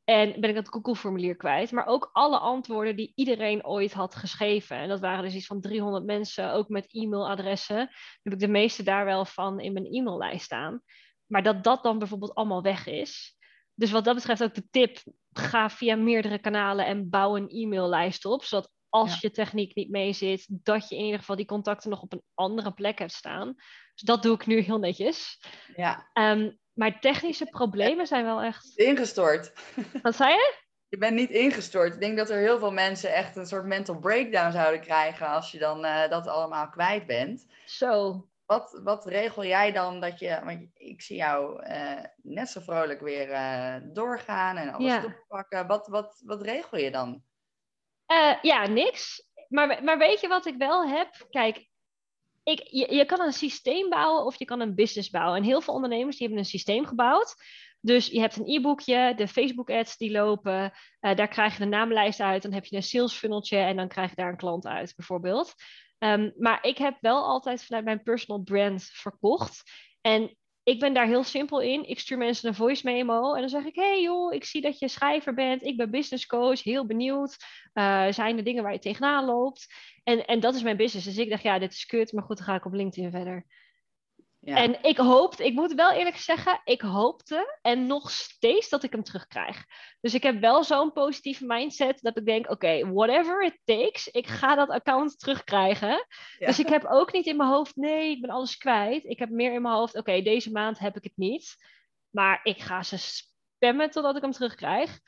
En ben ik het Google-formulier kwijt. Maar ook alle antwoorden die iedereen ooit had geschreven. En dat waren dus iets van 300 mensen, ook met e-mailadressen. heb ik de meeste daar wel van in mijn e-maillijst staan. Maar dat dat dan bijvoorbeeld allemaal weg is. Dus wat dat betreft ook de tip, ga via meerdere kanalen en bouw een e-maillijst op. Zodat als je techniek niet mee zit, dat je in ieder geval die contacten nog op een andere plek hebt staan. Dus dat doe ik nu heel netjes. Ja. Um, maar technische problemen zijn wel echt. Ingestort. Wat zei je? Je bent niet ingestort. Ik denk dat er heel veel mensen echt een soort mental breakdown zouden krijgen als je dan uh, dat allemaal kwijt bent. Zo. Wat, wat regel jij dan dat je, want ik zie jou uh, net zo vrolijk weer uh, doorgaan en alles ja. oppakken. Wat, wat, wat regel je dan? ja, niks. Maar, maar weet je wat ik wel heb? Kijk, ik, je, je kan een systeem bouwen of je kan een business bouwen. En heel veel ondernemers die hebben een systeem gebouwd. Dus je hebt een e-boekje, de Facebook ads die lopen, uh, daar krijg je de naamlijst uit, dan heb je een sales funneltje en dan krijg je daar een klant uit bijvoorbeeld. Um, maar ik heb wel altijd vanuit mijn personal brand verkocht. En ik ben daar heel simpel in. Ik stuur mensen een voice memo en dan zeg ik: Hey joh, ik zie dat je schrijver bent. Ik ben business coach, heel benieuwd. Uh, zijn er dingen waar je tegenaan loopt? En, en dat is mijn business. Dus ik dacht: Ja, dit is kut, maar goed, dan ga ik op LinkedIn verder. Ja. En ik hoopte, ik moet wel eerlijk zeggen, ik hoopte en nog steeds dat ik hem terugkrijg. Dus ik heb wel zo'n positieve mindset dat ik denk, oké, whatever it takes, ik ga dat account terugkrijgen. Dus ik heb ook niet in mijn hoofd, nee, ik ben alles kwijt. Ik heb meer in mijn hoofd, oké, deze maand heb ik het niet. Maar ik ga ze spammen totdat ik hem terugkrijg.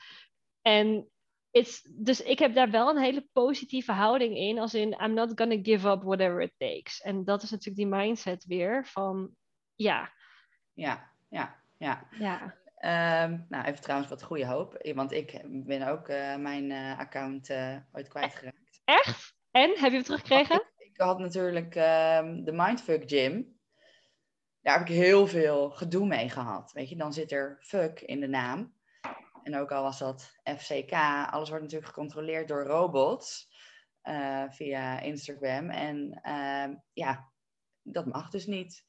En dus ik heb daar wel een hele positieve houding in, als in I'm not gonna give up whatever it takes. En dat is natuurlijk die mindset weer van ja. Ja, ja, ja. ja. Um, nou, even trouwens wat goede hoop, want ik ben ook uh, mijn uh, account uh, ooit kwijtgeraakt. Echt? En? Heb je hem teruggekregen? Ik, ik had natuurlijk um, de Mindfuck Gym. Daar heb ik heel veel gedoe mee gehad. Weet je, dan zit er fuck in de naam. En ook al was dat FCK, alles wordt natuurlijk gecontroleerd door robots uh, via Instagram. En uh, ja, dat mag dus niet.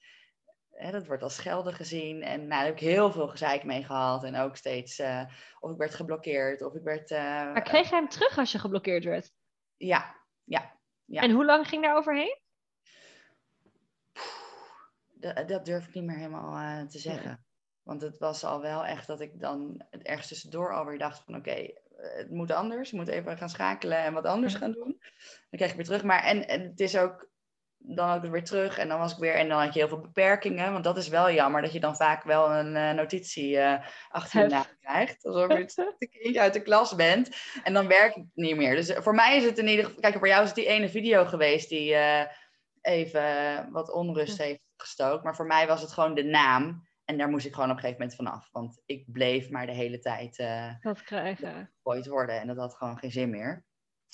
Hè, dat wordt als schelden gezien. En nou, daar heb ik heel veel gezeik mee gehad. En ook steeds uh, of ik werd geblokkeerd of ik werd... Uh, maar kreeg jij hem terug als je geblokkeerd werd? Ja, ja. ja. En hoe lang ging daar overheen? Dat, dat durf ik niet meer helemaal te zeggen. Want het was al wel echt dat ik dan ergens tussendoor alweer dacht van oké, eh, het moet anders. Ik moet even gaan schakelen en wat anders gaan doen. Dan kreeg ik weer terug. Maar en, en het is ook, dan ik weer terug en dan was ik weer, en dan had je heel veel beperkingen. Want dat is wel jammer, dat je dan vaak wel een uh, notitie uh, achter je naam krijgt. Alsof je het uit de klas bent. En dan werkt het niet meer. Dus voor mij is het in ieder geval, kijk, voor jou is het die ene video geweest die uh, even wat onrust heeft gestookt. Maar voor mij was het gewoon de naam. En daar moest ik gewoon op een gegeven moment vanaf. Want ik bleef maar de hele tijd uh, dat krijgen. gegooid worden. En dat had gewoon geen zin meer.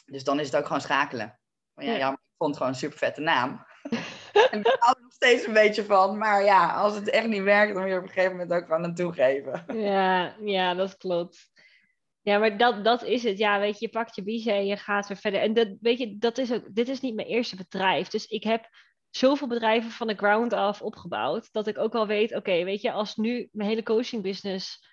Dus dan is het ook gewoon schakelen. Maar ja, ja. ik vond het gewoon een super vette naam. en ik hou er nog steeds een beetje van. Maar ja, als het echt niet werkt, dan moet je op een gegeven moment ook gewoon aan toegeven. ja, ja, dat klopt. Ja, maar dat, dat is het. Ja, weet je, je pakt je biezen en je gaat weer verder. En dat, weet je, dat is ook, dit is niet mijn eerste bedrijf. Dus ik heb zoveel bedrijven van de ground af opgebouwd. Dat ik ook wel weet, oké, weet je, als nu mijn hele coaching business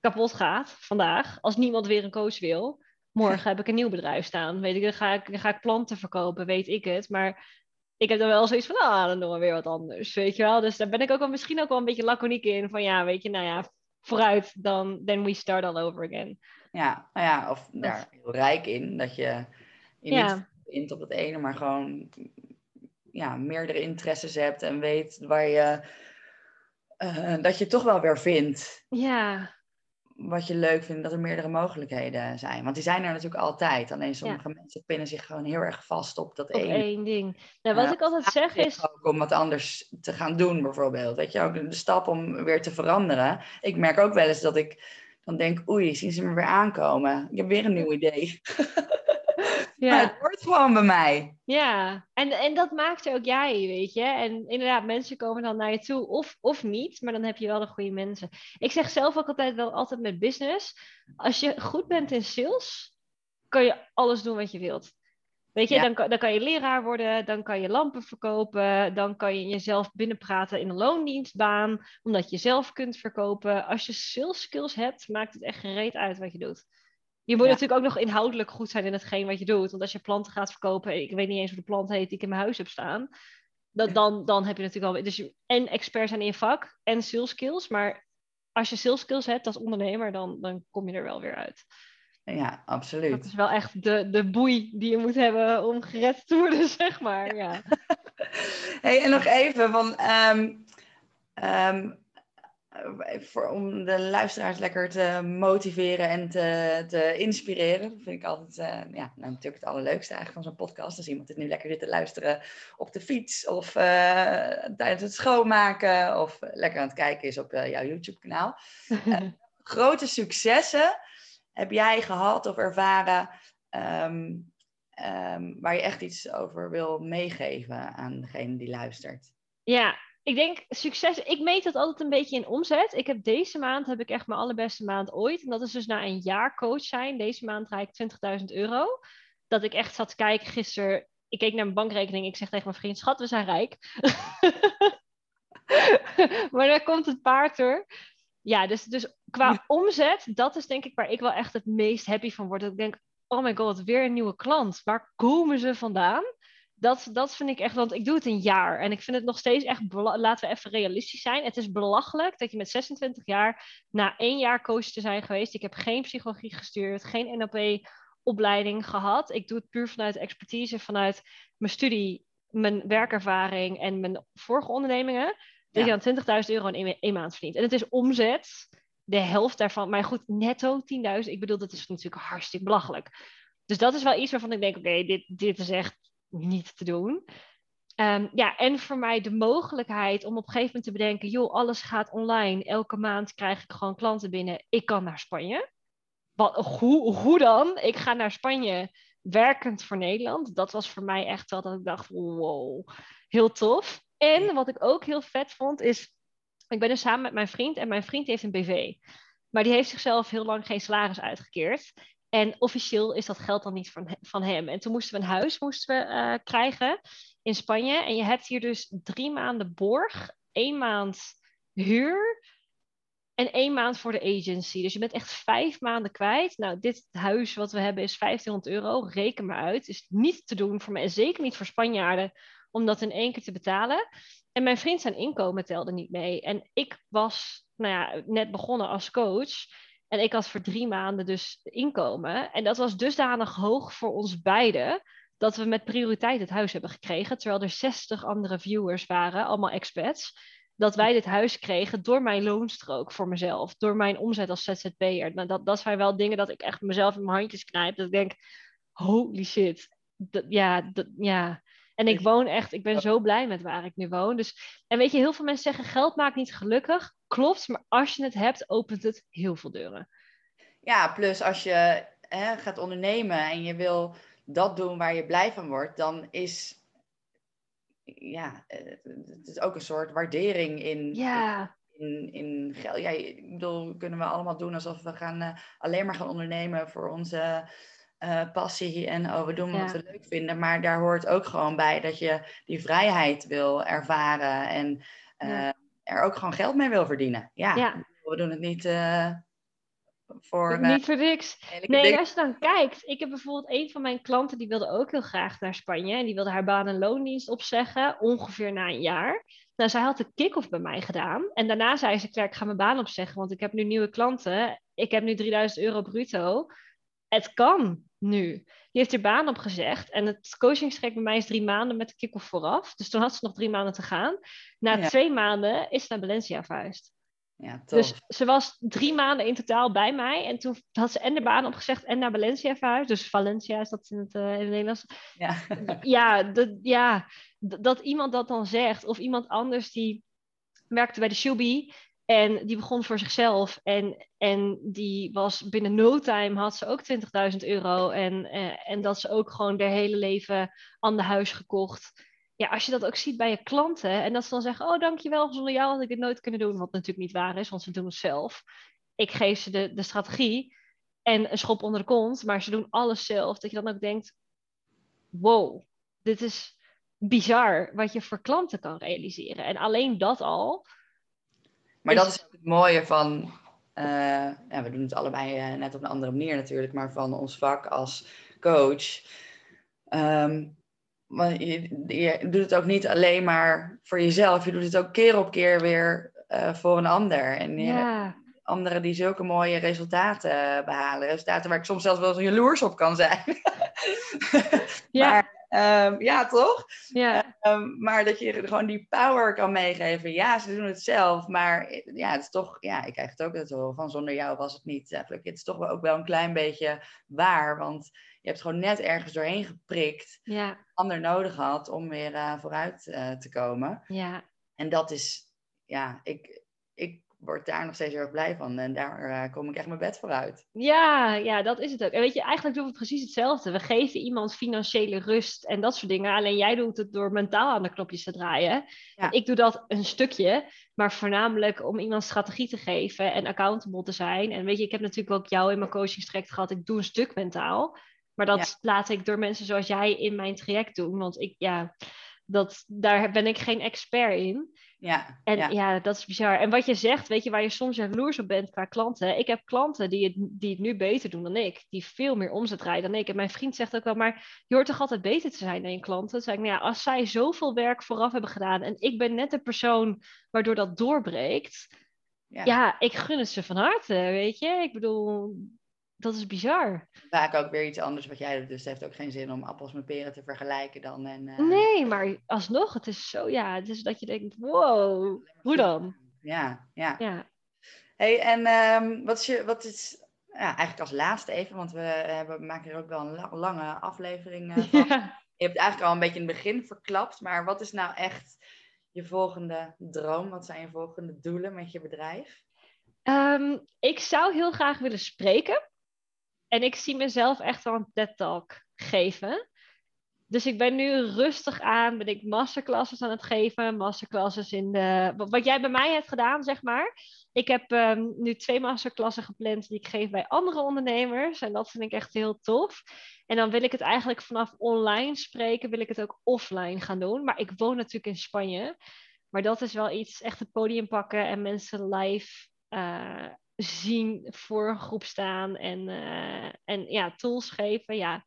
kapot gaat vandaag, als niemand weer een coach wil, morgen heb ik een nieuw bedrijf staan. Weet ik, dan ga ik, dan ga ik planten verkopen, weet ik het. Maar ik heb dan wel zoiets van, ah, dan doen we weer wat anders, weet je wel. Dus daar ben ik ook wel misschien ook wel een beetje laconiek in. Van ja, weet je, nou ja, vooruit, dan then we start all over again. Ja, nou ja, of daar heel rijk in, dat je, je ja. niet op het ene, maar gewoon ja, meerdere interesses hebt en weet waar je, uh, dat je toch wel weer vindt. Ja. Wat je leuk vindt, dat er meerdere mogelijkheden zijn. Want die zijn er natuurlijk altijd. Alleen sommige mensen pinnen zich gewoon heel erg vast op dat op één ding. Nou, wat ik altijd zeg is. Ook om wat anders te gaan doen, bijvoorbeeld. Weet je ook de stap om weer te veranderen. Ik merk ook wel eens dat ik dan denk: oei, zien ze me weer aankomen? Ik heb weer een nieuw idee. Ja. het hoort gewoon bij mij. Ja, en, en dat maakt ook jij, weet je. En inderdaad, mensen komen dan naar je toe, of, of niet, maar dan heb je wel de goede mensen. Ik zeg zelf ook altijd wel altijd met business, als je goed bent in sales, kan je alles doen wat je wilt. Weet je, dan, dan kan je leraar worden, dan kan je lampen verkopen, dan kan je jezelf binnenpraten in een loondienstbaan, omdat je zelf kunt verkopen. Als je sales skills hebt, maakt het echt gereed uit wat je doet. Je moet natuurlijk ook nog inhoudelijk goed zijn in hetgeen wat je doet. Want als je planten gaat verkopen, ik weet niet eens hoe de plant heet die ik in mijn huis heb staan. Dat, dan, dan heb je natuurlijk al. Dus en expert zijn in je vak en sales skills. Maar als je sales skills hebt als ondernemer, dan, dan kom je er wel weer uit. Ja, absoluut. Dat is wel echt de, de boei die je moet hebben om gered te worden, zeg maar. Ja. hey, en nog even van. Um, um, eh, voor, om de luisteraars lekker te motiveren en te, te inspireren. Dat vind ik altijd uh, ja, nou, natuurlijk het allerleukste eigenlijk van zo'n podcast. Als iemand dit nu lekker zit te luisteren op de fiets of uh, tijdens het schoonmaken of lekker aan het kijken is op jouw YouTube kanaal. grote successen heb jij gehad of ervaren um, um, waar je echt iets over wil meegeven aan degene die luistert? Ja, ik denk succes. Ik meet dat altijd een beetje in omzet. Ik heb deze maand heb ik echt mijn allerbeste maand ooit. En dat is dus na een jaar coach zijn. Deze maand draai ik 20.000 euro. Dat ik echt zat te kijken gisteren. Ik keek naar mijn bankrekening. Ik zeg tegen mijn vriend: Schat, we zijn rijk. maar daar komt het paard er. Ja, dus, dus qua omzet, dat is denk ik waar ik wel echt het meest happy van word. Dat ik denk, oh my god, weer een nieuwe klant. Waar komen ze vandaan? Dat, dat vind ik echt, want ik doe het een jaar. En ik vind het nog steeds echt, laten we even realistisch zijn. Het is belachelijk dat je met 26 jaar na één jaar coach te zijn geweest. Ik heb geen psychologie gestuurd, geen NLP-opleiding gehad. Ik doe het puur vanuit expertise, vanuit mijn studie, mijn werkervaring en mijn vorige ondernemingen. Dat je dan 20.000 euro in één, maand verdient. En het is omzet, de helft daarvan. Maar goed, netto 10.000. Ik bedoel, dat is natuurlijk hartstikke belachelijk. Dus dat is wel iets waarvan ik denk, oké, dit, dit is echt niet te doen. Um, ja, en voor mij de mogelijkheid om op een gegeven moment te bedenken, joh, alles gaat online. Elke maand krijg ik gewoon klanten binnen. Ik kan naar Spanje. Wat, hoe, hoe dan? Ik ga naar Spanje werkend voor Nederland. Dat was voor mij echt wel dat ik dacht, wow, heel tof. En wat ik ook heel vet vond is, ik ben dus samen met mijn vriend en mijn vriend heeft een BV. Maar die heeft zichzelf heel lang geen salaris uitgekeerd. En officieel is dat geld dan niet van, van hem. En toen moesten we een huis moesten we, uh, krijgen in Spanje. En je hebt hier dus drie maanden borg, één maand huur en één maand voor de agency. Dus je bent echt vijf maanden kwijt. Nou, dit huis wat we hebben is 1500 euro. Reken maar uit. Is niet te doen voor mij en zeker niet voor Spanjaarden om dat in één keer te betalen. En mijn vriend zijn inkomen telde niet mee. En ik was nou ja, net begonnen als coach. En ik had voor drie maanden dus inkomen. En dat was dusdanig hoog voor ons beiden. Dat we met prioriteit het huis hebben gekregen. Terwijl er 60 andere viewers waren, allemaal expats. Dat wij dit huis kregen door mijn loonstrook voor mezelf. Door mijn omzet als ZZP'er. Nou, dat, dat zijn wel dingen dat ik echt mezelf in mijn handjes knijp. Dat ik denk, holy shit. Ja, dat, ja, en ik woon echt, ik ben zo blij met waar ik nu woon. Dus, en weet je, heel veel mensen zeggen geld maakt niet gelukkig. Klopt, maar als je het hebt, opent het heel veel deuren. Ja, plus als je hè, gaat ondernemen en je wil dat doen waar je blij van wordt, dan is ja, het is ook een soort waardering in, ja. in, in geld. Ja, ik bedoel, kunnen we allemaal doen alsof we gaan, uh, alleen maar gaan ondernemen voor onze uh, passie en oh, we doen wat we leuk vinden. Maar daar hoort ook gewoon bij dat je die vrijheid wil ervaren en uh, er ook gewoon geld mee wil verdienen. Ja, ja. we doen het niet uh, voor... niet voor niks. Nee, als je dan kijkt. Ik heb bijvoorbeeld een van mijn klanten die wilde ook heel graag naar Spanje. En die wilde haar baan en loondienst opzeggen, ongeveer na een jaar. Nou, zij had de kick-off bij mij gedaan. En daarna zei ze, Claire, ik ga mijn baan opzeggen, want ik heb nu nieuwe klanten. Ik heb nu 3000 euro bruto. Het kan nu. Die heeft er baan op gezegd. En het coachingstrek bij mij is drie maanden met de kick-off vooraf. Dus toen had ze nog drie maanden te gaan. Na twee maanden is ze naar Valencia verhuisd. Ja, dus ze was drie maanden in totaal bij mij. En toen had ze en de baan opgezegd en naar Valencia verhuisd. Dus Valencia is dat in het, uh, in het Nederlands. Ja, ja, dat, ja dat iemand dat dan zegt. Of iemand anders die werkte bij de Shubi. En die begon voor zichzelf. En, en die was binnen no time had ze ook 20.000 euro. En, eh, en dat ze ook gewoon haar hele leven aan de huis gekocht. Ja, als je dat ook ziet bij je klanten. En dat ze dan zeggen, oh dankjewel, zonder jou had ik dit nooit kunnen doen. Wat natuurlijk niet waar is, want ze doen het zelf. Ik geef ze de, de strategie en een schop onder de kont. Maar ze doen alles zelf. Dat je dan ook denkt, wow, dit is bizar wat je voor klanten kan realiseren. En alleen dat al maar dat is het mooie van, uh, ja, we doen het allebei uh, net op een andere manier natuurlijk, maar van ons vak als coach. Um, je, je, doet het ook niet alleen maar voor jezelf, je doet het ook keer op keer weer uh, voor een ander. En ja. anderen die zulke mooie resultaten behalen. Resultaten waar ik soms zelfs wel jaloers op kan zijn. ja. Um, ja, toch? Ja. Um, maar dat je gewoon die power kan meegeven. Ja, ze doen het zelf, maar ja, het is toch, ja, ik krijg het ook zo van zonder jou was het niet. Eigenlijk. Het is toch wel ook wel een klein beetje waar, want je hebt gewoon net ergens doorheen geprikt. Ja. Ander nodig had om weer uh, vooruit uh, te komen. Ja. En dat is, ja, ik, ik word daar nog steeds heel erg blij van. En daar uh, kom ik echt mijn bed voor uit. Ja, ja, dat is het ook. En weet je, eigenlijk doen we precies hetzelfde. We geven iemand financiële rust en dat soort dingen. Alleen jij doet het door mentaal aan de knopjes te draaien. Ja. Ik doe dat een stukje, maar voornamelijk om iemand strategie te geven en accountable te zijn. En weet je, ik heb natuurlijk ook jou in mijn coachingstraject gehad. Ik doe een stuk mentaal. Maar dat laat ik door mensen zoals jij in mijn traject doen. Want ik, ja, dat, daar ben ik geen expert in. Ja, En ja. ja. dat is bizar. En wat je zegt, weet je, waar je soms jaloers op bent qua klanten. Ik heb klanten die het, die het nu beter doen dan ik. Die veel meer omzet draaien dan ik. En mijn vriend zegt ook wel, maar je hoort toch altijd beter te zijn dan je klanten? Zei ik, nou ja, als zij zoveel werk vooraf hebben gedaan en ik ben net de persoon waardoor dat doorbreekt. ja. Ja, ik gun het ze van harte, weet je. Ik bedoel, dat is bizar. Vaak ook weer iets anders wat jij doet. Dus het heeft ook geen zin om appels met peren te vergelijken dan. En, eh, Nee, maar alsnog, het is zo, ja, het is dat je denkt, wow, hoe dan? Ja, ja. Ja. Hey, en ehm, wat is je, wat is, ja, eigenlijk als laatste even, want we hebben, maken er ook wel een la- lange aflevering eh, van. Ja. Je hebt het eigenlijk al een beetje in het begin verklapt, maar wat is nou echt je volgende droom? Wat zijn je volgende doelen met je bedrijf? Ehm, ik zou heel graag willen spreken. En ik zie mezelf echt wel een TED-talk geven. Dus ik ben nu rustig aan, ben ik masterclasses aan het geven. Masterclasses in de... Wat jij bij mij hebt gedaan, zeg maar. Ik heb ehm, nu twee masterclassen gepland die ik geef bij andere ondernemers. En dat vind ik echt heel tof. En dan wil ik het eigenlijk vanaf online spreken, wil ik het ook offline gaan doen. Maar ik woon natuurlijk in Spanje. Maar dat is wel iets, echt het podium pakken en mensen live eh, zien, voor een groep staan en, eh, en ja, tools geven. Ja,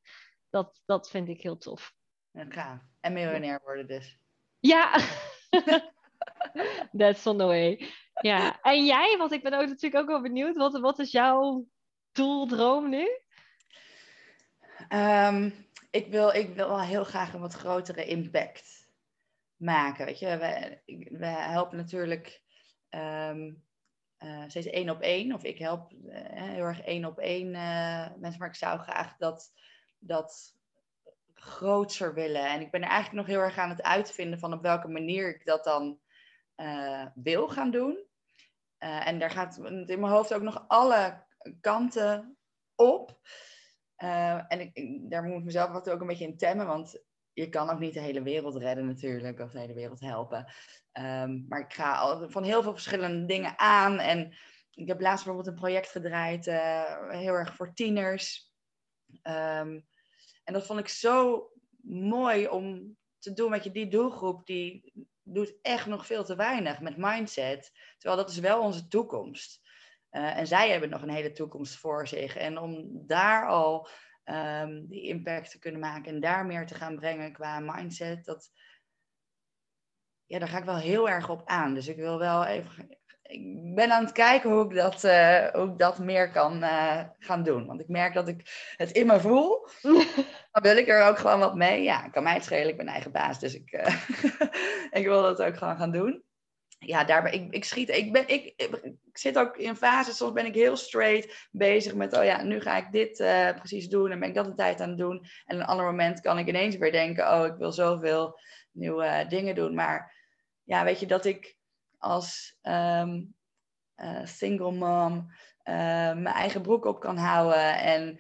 dat, dat vind ik heel tof. Ja, gaaf. En miljonair worden dus. Ja, that's on the way. Ja, en jij, want ik ben ook natuurlijk ook wel benieuwd, wat, wat is jouw doel, droom nu? Ehm, ik, wil, ik wil wel heel graag een wat grotere impact maken. Weet je, we, we helpen natuurlijk ehm, eh, steeds één op één. Of ik help eh, heel erg één op één eh, mensen. Maar ik zou graag dat, dat groter willen. En ik ben er eigenlijk nog heel erg aan het uitvinden van op welke manier ik dat dan wil gaan doen. En daar gaat in mijn hoofd ook nog alle kanten op. Uh, en ik, daar moet ik mezelf wat ook een beetje in temmen, want je kan ook niet de hele wereld redden natuurlijk, of de hele wereld helpen. Um, maar ik ga al van heel veel verschillende dingen aan. En ik heb laatst bijvoorbeeld een project gedraaid, uh, heel erg voor tieners. Um, en dat vond ik zo mooi om te doen met je die doelgroep, die doet echt nog veel te weinig met mindset. Terwijl dat is wel onze toekomst. Uh, en zij hebben nog een hele toekomst voor zich. En om daar al um, die impact te kunnen maken en daar meer te gaan brengen qua mindset, dat, ja, daar ga ik wel heel erg op aan. Dus ik wil wel even. Ik ben aan het kijken hoe ik dat, uh, hoe ik dat meer kan uh, gaan doen. Want ik merk dat ik het in me voel. Dan wil ik er ook gewoon wat mee. Ja, kan mij het schelen. Ik ben eigen baas. Dus ik, uh, ik wil dat ook gewoon gaan doen ja, daar ben ik, ik schiet. Ik, ben, ik, ik, zit ook in fases, soms ben ik heel straight bezig met, oh ja, nu ga ik dit uh, precies doen en ben ik dat een tijd aan het doen. En een ander moment kan ik ineens weer denken, oh, ik wil zoveel nieuwe uh, dingen doen. Maar ja, weet je, dat ik als um, uh, single mom mijn eigen broek op kan houden en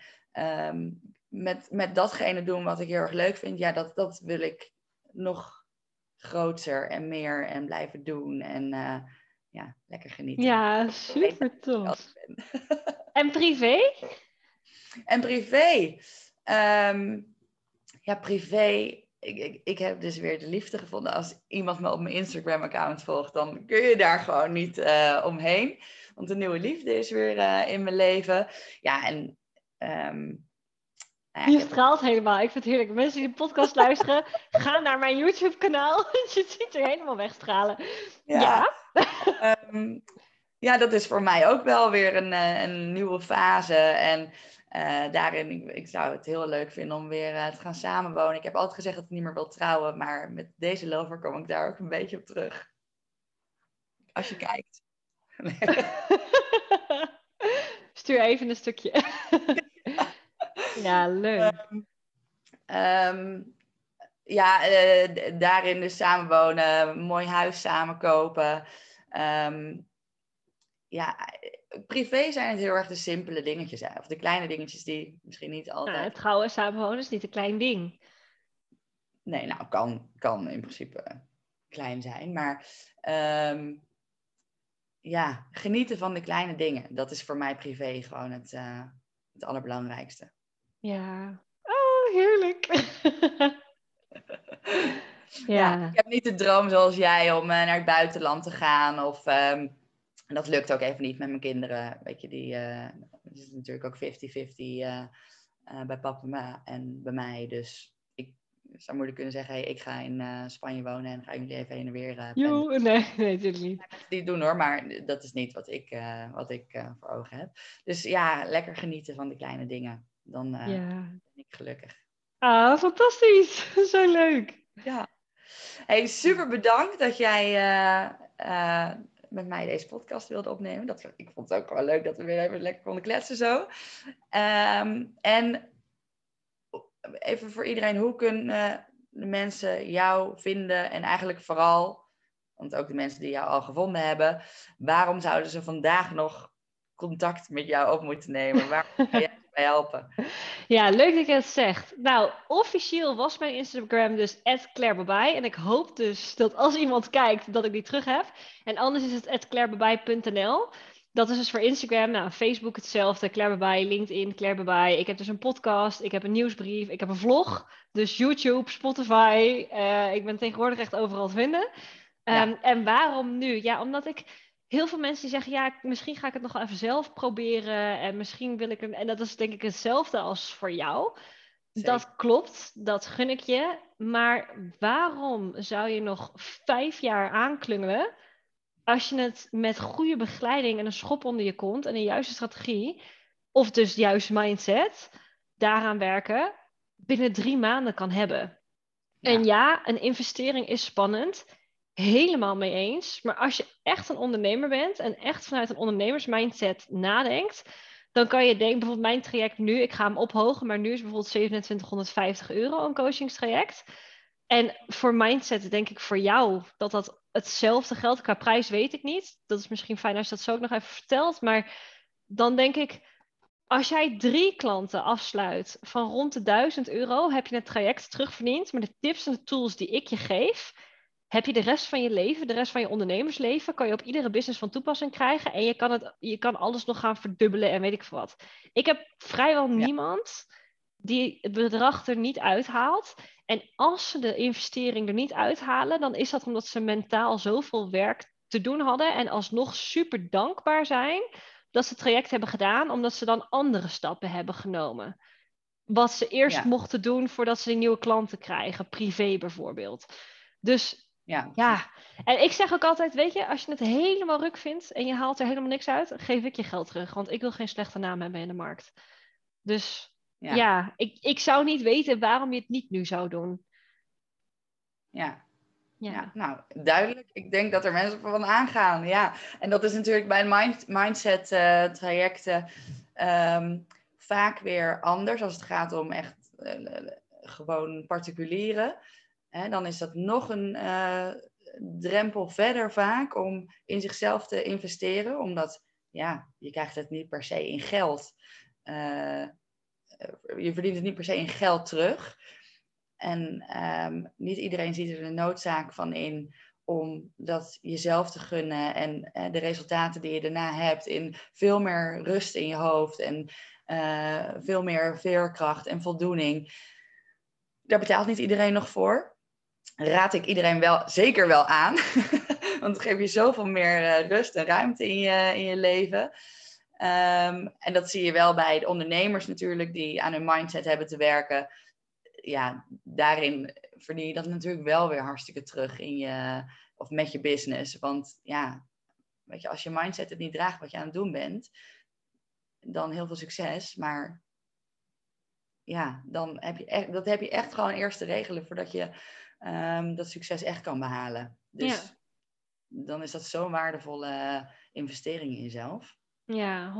um, met, met datgene doen wat ik heel erg leuk vind, ja, dat, dat wil ik nog groter en meer en blijven doen. En uh, ja, lekker genieten. Ja, super tof. en privé? En privé? Um, ja, privé. Ik, ik, ik heb dus weer de liefde gevonden. Als iemand me op mijn Instagram-account volgt, dan kun je daar gewoon niet uh, omheen. Want een nieuwe liefde is weer uh, in mijn leven. Ja, en um, je straalt helemaal. Ik vind het heerlijk. Mensen die de podcast luisteren, ga naar mijn YouTube-kanaal. Je ziet er helemaal wegstralen. Ja. Ja. um, ja, dat is voor mij ook wel weer een, een nieuwe fase. En uh, daarin, ik, ik, zou het heel leuk vinden om weer uh, te gaan samenwonen. Ik heb altijd gezegd dat ik niet meer wil trouwen. Maar met deze lover kom ik daar ook een beetje op terug. Als je kijkt. Stuur even een stukje. Ja, leuk. Um, um, ja, uh, daarin dus samenwonen, mooi huis samen kopen. Um, ja, privé zijn het heel erg de simpele dingetjes. Of de kleine dingetjes die misschien niet altijd... Nou, het trouwen samenwonen is niet een klein ding. Nee, nou, kan, kan in principe klein zijn. Maar ja, genieten van de kleine dingen. Dat is voor mij privé gewoon het, uh, het allerbelangrijkste. Ja. Oh, heerlijk. Ja. ik heb niet de droom zoals jij om naar het buitenland te gaan. Of ehm, dat lukt ook even niet met mijn kinderen. Weet je, die uh, is natuurlijk ook 50-50 bij papa en bij mij. Dus zou moeilijk kunnen zeggen, hey, ik ga in Spanje wonen en ga jullie even heen en weer. Jo, nee, nee, natuurlijk niet. Die doen hoor, maar dat is niet wat ik, wat ik voor ogen heb. Dus ja, lekker genieten van de kleine dingen. Dan ja. ben ik gelukkig. Ah, fantastisch. Zo leuk. Ja. Hey, super bedankt dat jij met mij deze podcast wilde opnemen. Dat, ik vond het ook wel leuk dat we weer even lekker konden kletsen zo. Um, en even voor iedereen, hoe kunnen de mensen jou vinden en eigenlijk vooral, want ook de mensen die jou al gevonden hebben, waarom zouden ze vandaag nog contact met jou op moeten nemen? Jij bij helpen? Ja, leuk dat je het zegt. Nou, officieel was mijn Instagram dus @clairebabai en ik hoop dus dat als iemand kijkt dat ik die terug heb. En anders is het @clairebabai.nl dat is dus voor Instagram. Nou, Facebook hetzelfde. Claire LinkedIn, Claire. Ik heb dus een podcast, ik heb een nieuwsbrief, ik heb een vlog. Dus YouTube, Spotify. Uh, ik ben tegenwoordig echt overal te vinden. Um, En waarom nu? Ja, omdat ik heel veel mensen die zeggen, ja, misschien ga ik het nog wel even zelf proberen. En misschien wil ik hem. En dat is denk ik hetzelfde als voor jou. Dat klopt, dat gun ik je. Maar waarom zou je nog vijf jaar aanklungelen? als je het met goede begeleiding en een schop onder je kont en een juiste strategie, of dus de juiste mindset, daaraan werken, binnen drie maanden kan hebben. En ja, een investering is spannend. Helemaal mee eens. Maar als je echt een ondernemer bent en echt vanuit een ondernemersmindset nadenkt, dan kan je denken, bijvoorbeeld mijn traject nu, ik ga hem ophogen, maar nu is bijvoorbeeld 2750 euro een coachingstraject. En voor mindset denk ik voor jou dat dat hetzelfde geldt. Qua prijs weet ik niet. Dat is misschien fijn als je dat zo ook nog even vertelt. Maar dan denk ik, als jij drie klanten afsluit van rond de 1000 euro, heb je het traject terugverdiend. Maar de tips en de tools die ik je geef, heb je de rest van je leven, de rest van je ondernemersleven, kan je op iedere business van toepassing krijgen. En je kan, het, je kan alles nog gaan verdubbelen en weet ik veel wat. Ik heb vrijwel niemand die het bedrag er niet uithaalt. En als ze de investering er niet uithalen, dan is dat omdat ze mentaal zoveel werk te doen hadden en alsnog super dankbaar zijn dat ze het traject hebben gedaan, omdat ze dan andere stappen hebben genomen. Wat ze eerst mochten doen voordat ze die nieuwe klanten krijgen, privé bijvoorbeeld. Dus ja. ja, en ik zeg ook altijd, weet je, als je het helemaal ruk vindt en je haalt er helemaal niks uit, geef ik je geld terug, want ik wil geen slechte naam hebben in de markt. Dus ja, ik, ik zou niet weten waarom je het niet nu zou doen. Ja. Ja. nou, duidelijk. Ik denk dat er mensen van aangaan. Ja, en dat is natuurlijk bij mind, mindset uh, trajecten ehm, vaak weer anders als het gaat om echt uh, gewoon particulieren. Hè, dan is dat nog een uh, drempel verder vaak om in zichzelf te investeren, omdat ja, je krijgt het niet per se in geld. Eh, je verdient het niet per se in geld terug. En ehm, niet iedereen ziet er de noodzaak van in om dat jezelf te gunnen en uh, de resultaten die je daarna hebt in veel meer rust in je hoofd en uh, veel meer veerkracht en voldoening. Daar betaalt niet iedereen nog voor. Raad ik iedereen wel zeker wel aan. Want het geeft je zoveel meer rust en ruimte in je, in je leven. Um, en dat zie je wel bij de ondernemers natuurlijk die aan hun mindset hebben te werken. Ja, daarin verdien je dat natuurlijk wel weer hartstikke terug in je, of met je business. Want ja, weet je, als je mindset het niet draagt wat je aan het doen bent, dan heel veel succes. Maar ja, dan heb je echt, dat heb je echt gewoon eerst te regelen voordat je um, dat succes echt kan behalen. Dus dan is dat zo'n waardevolle investering in jezelf. Ja,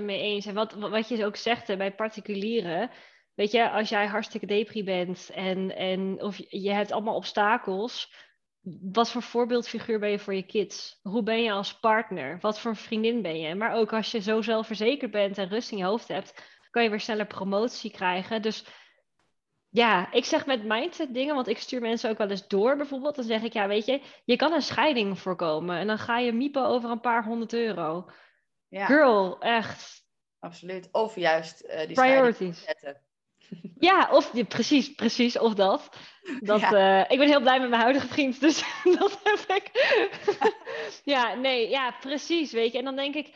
100% mee eens. En wat, wat je ook zegt bij particulieren. Weet je, als jij hartstikke depri bent en, en of je hebt allemaal obstakels. Wat voor voorbeeldfiguur ben je voor je kids? Hoe ben je als partner? Wat voor vriendin ben je? Maar ook als je zo zelfverzekerd bent en rust in je hoofd hebt, kan je weer sneller promotie krijgen. Dus ja, ik zeg met mindset dingen, want ik stuur mensen ook wel eens door bijvoorbeeld. Dan zeg ik, ja, weet je, je kan een scheiding voorkomen en dan ga je miepen over een paar honderd euro. Ja. Girl, echt. Absoluut. Of juist uh, die Priorities. zetten. Ja, of ja, precies, precies, of dat. dat Ja. eh, ik ben heel blij met mijn huidige vriend, dus dat heb ik. ja, nee, ja, precies, weet je. En dan denk ik,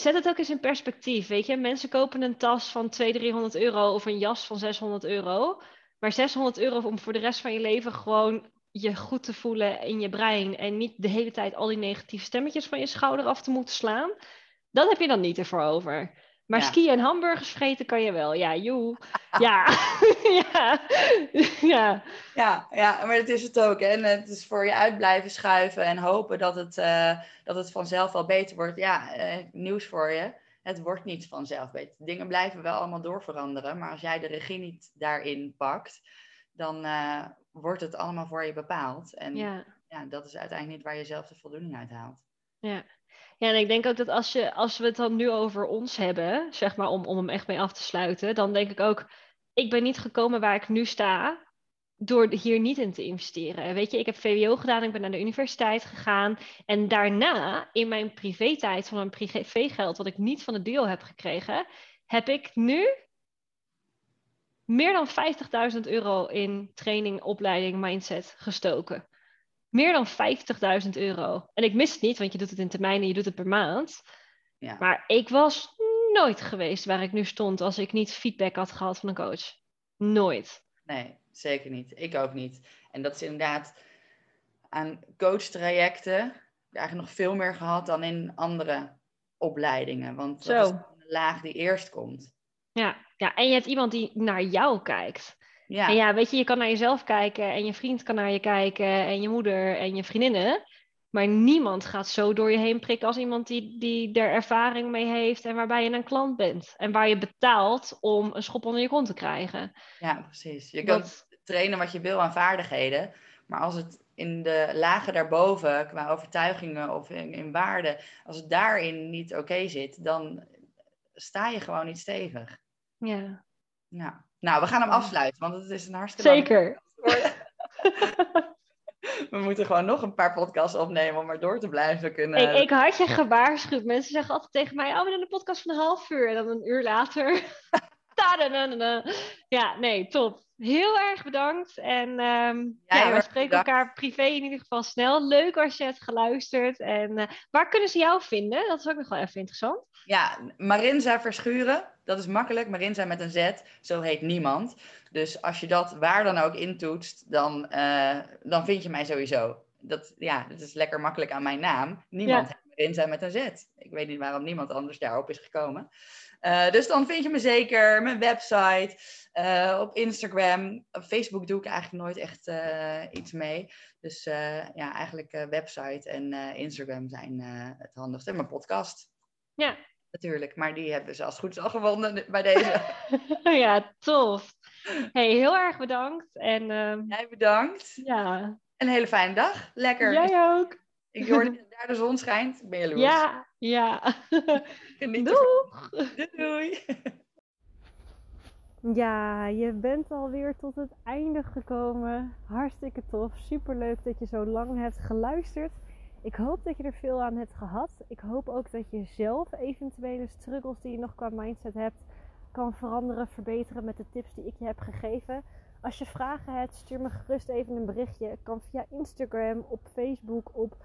zet het ook eens in perspectief, weet je. Mensen kopen een tas van 200, 300 euro of een jas van 600 euro. Maar 600 euro om voor de rest van je leven gewoon je goed te voelen in je brein. En niet de hele tijd al die negatieve stemmetjes van je schouder af te moeten slaan. Dat heb je dan niet ervoor over. Maar Ja. skiën en hamburgers vreten kan je wel. Ja, joe. Ja. ja. ja. Ja, ja, maar dat is het ook. hè. En het is voor je uit blijven schuiven en hopen dat het, eh, dat het vanzelf wel beter wordt. Ja, eh, nieuws voor je. Het wordt niet vanzelf beter. Dingen blijven wel allemaal doorveranderen. Maar als jij de regie niet daarin pakt, dan eh, wordt het allemaal voor je bepaald. En ja. Ja. dat is uiteindelijk niet waar je zelf de voldoening uit haalt. Ja. Ja, en ik denk ook dat als, je, als we het dan nu over ons hebben, zeg maar om, om hem echt mee af te sluiten, dan denk ik ook, ik ben niet gekomen waar ik nu sta door hier niet in te investeren. Weet je, ik heb VWO gedaan, ik ben naar de universiteit gegaan en daarna in mijn privé-tijd van mijn privégeld, wat ik niet van de deal heb gekregen, heb ik nu meer dan 50.000 euro in training, opleiding, mindset gestoken. Meer dan 50.000 euro. En ik mis het niet, want je doet het in termijnen, je doet het per maand. Ja. Maar ik was nooit geweest waar ik nu stond als ik niet feedback had gehad van een coach. Nooit. Nee, zeker niet. Ik ook niet. En dat is inderdaad aan coachtrajecten eigenlijk nog veel meer gehad dan in andere opleidingen. Want dat Zo. is een laag die eerst komt. Ja. ja, en je hebt iemand die naar jou kijkt. Ja, En ja, weet je, je kan naar jezelf kijken en je vriend kan naar je kijken en je moeder en je vriendinnen. Maar niemand gaat zo door je heen prikken als iemand die, die er ervaring mee heeft en waarbij je een klant bent. En waar je betaalt om een schop onder je kont te krijgen. ja, precies. Je kan Dat, trainen wat je wil aan vaardigheden. Maar als het in de lagen daarboven, qua overtuigingen of in, in waarden, als het daarin niet oké zit, dan sta je gewoon niet stevig. ja, Ja. Nou, we gaan hem afsluiten, want het is een hartstikke zeker. We moeten gewoon nog een paar podcasts opnemen om maar door te blijven kunnen. Ik, ik had je gewaarschuwd. Mensen zeggen altijd tegen mij: Oh, we doen een podcast van een half uur. En dan een uur later. Ja, nee, top. Heel erg bedankt. En ehm, ja, we spreken bedankt. elkaar privé in ieder geval snel. Leuk als je hebt geluisterd. En eh, waar kunnen ze jou vinden? Dat is ook nog wel even interessant. Ja, Marinza Verschuren, dat is makkelijk. Marinza met een Z, zo heet niemand. Dus als je dat waar dan ook intoetst, dan, eh, dan vind je mij sowieso. Dat, ja, dat is lekker makkelijk aan mijn naam. Niemand Ja. Marinza met een Z. Ik weet niet waarom niemand anders daarop is gekomen. Eh, dus dan vind je me zeker, mijn website, eh, op Instagram. Op Facebook doe ik eigenlijk nooit echt eh, iets mee. Dus ja, eigenlijk website en Instagram zijn het handigste. En mijn podcast Ja. natuurlijk. Maar die hebben ze als het goed is al gewonnen bij deze. ja, tof. Hey, heel erg bedankt. En ehm, Jij bedankt. ja, Een hele fijne dag. Lekker. jij ook. Ik hoorde dat daar de zon schijnt. Ik ben jaloers. Ja, ja. Doeg! Doei, doei. Ja, je bent alweer tot het einde gekomen. Hartstikke tof. Superleuk dat je zo lang hebt geluisterd. Ik hoop dat je er veel aan hebt gehad. Ik hoop ook dat je zelf eventuele struggles die je nog qua mindset hebt kan veranderen, verbeteren met de tips die ik je heb gegeven. Als je vragen hebt, stuur me gerust even een berichtje. Het kan via Instagram, op Facebook, op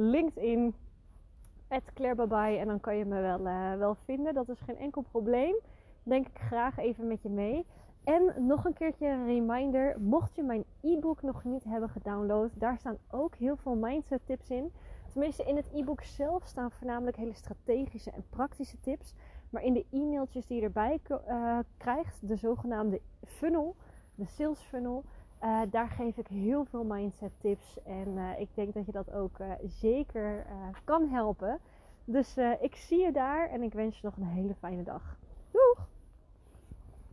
LinkedIn. @clairebabai en dan kan je me wel, eh, wel vinden. Dat is geen enkel probleem denk ik graag even met je mee. En nog een keertje een reminder, mocht je mijn e-book nog niet hebben gedownload, daar staan ook heel veel mindset tips in. Tenminste, in het e-book zelf staan voornamelijk hele strategische en praktische tips. Maar in de e-mailtjes die je erbij eh, krijgt, de zogenaamde funnel, de sales funnel, eh, daar geef ik heel veel mindset tips. En eh, ik denk dat je dat ook eh, zeker kan helpen. Dus ik zie je daar en ik wens je nog een hele fijne dag.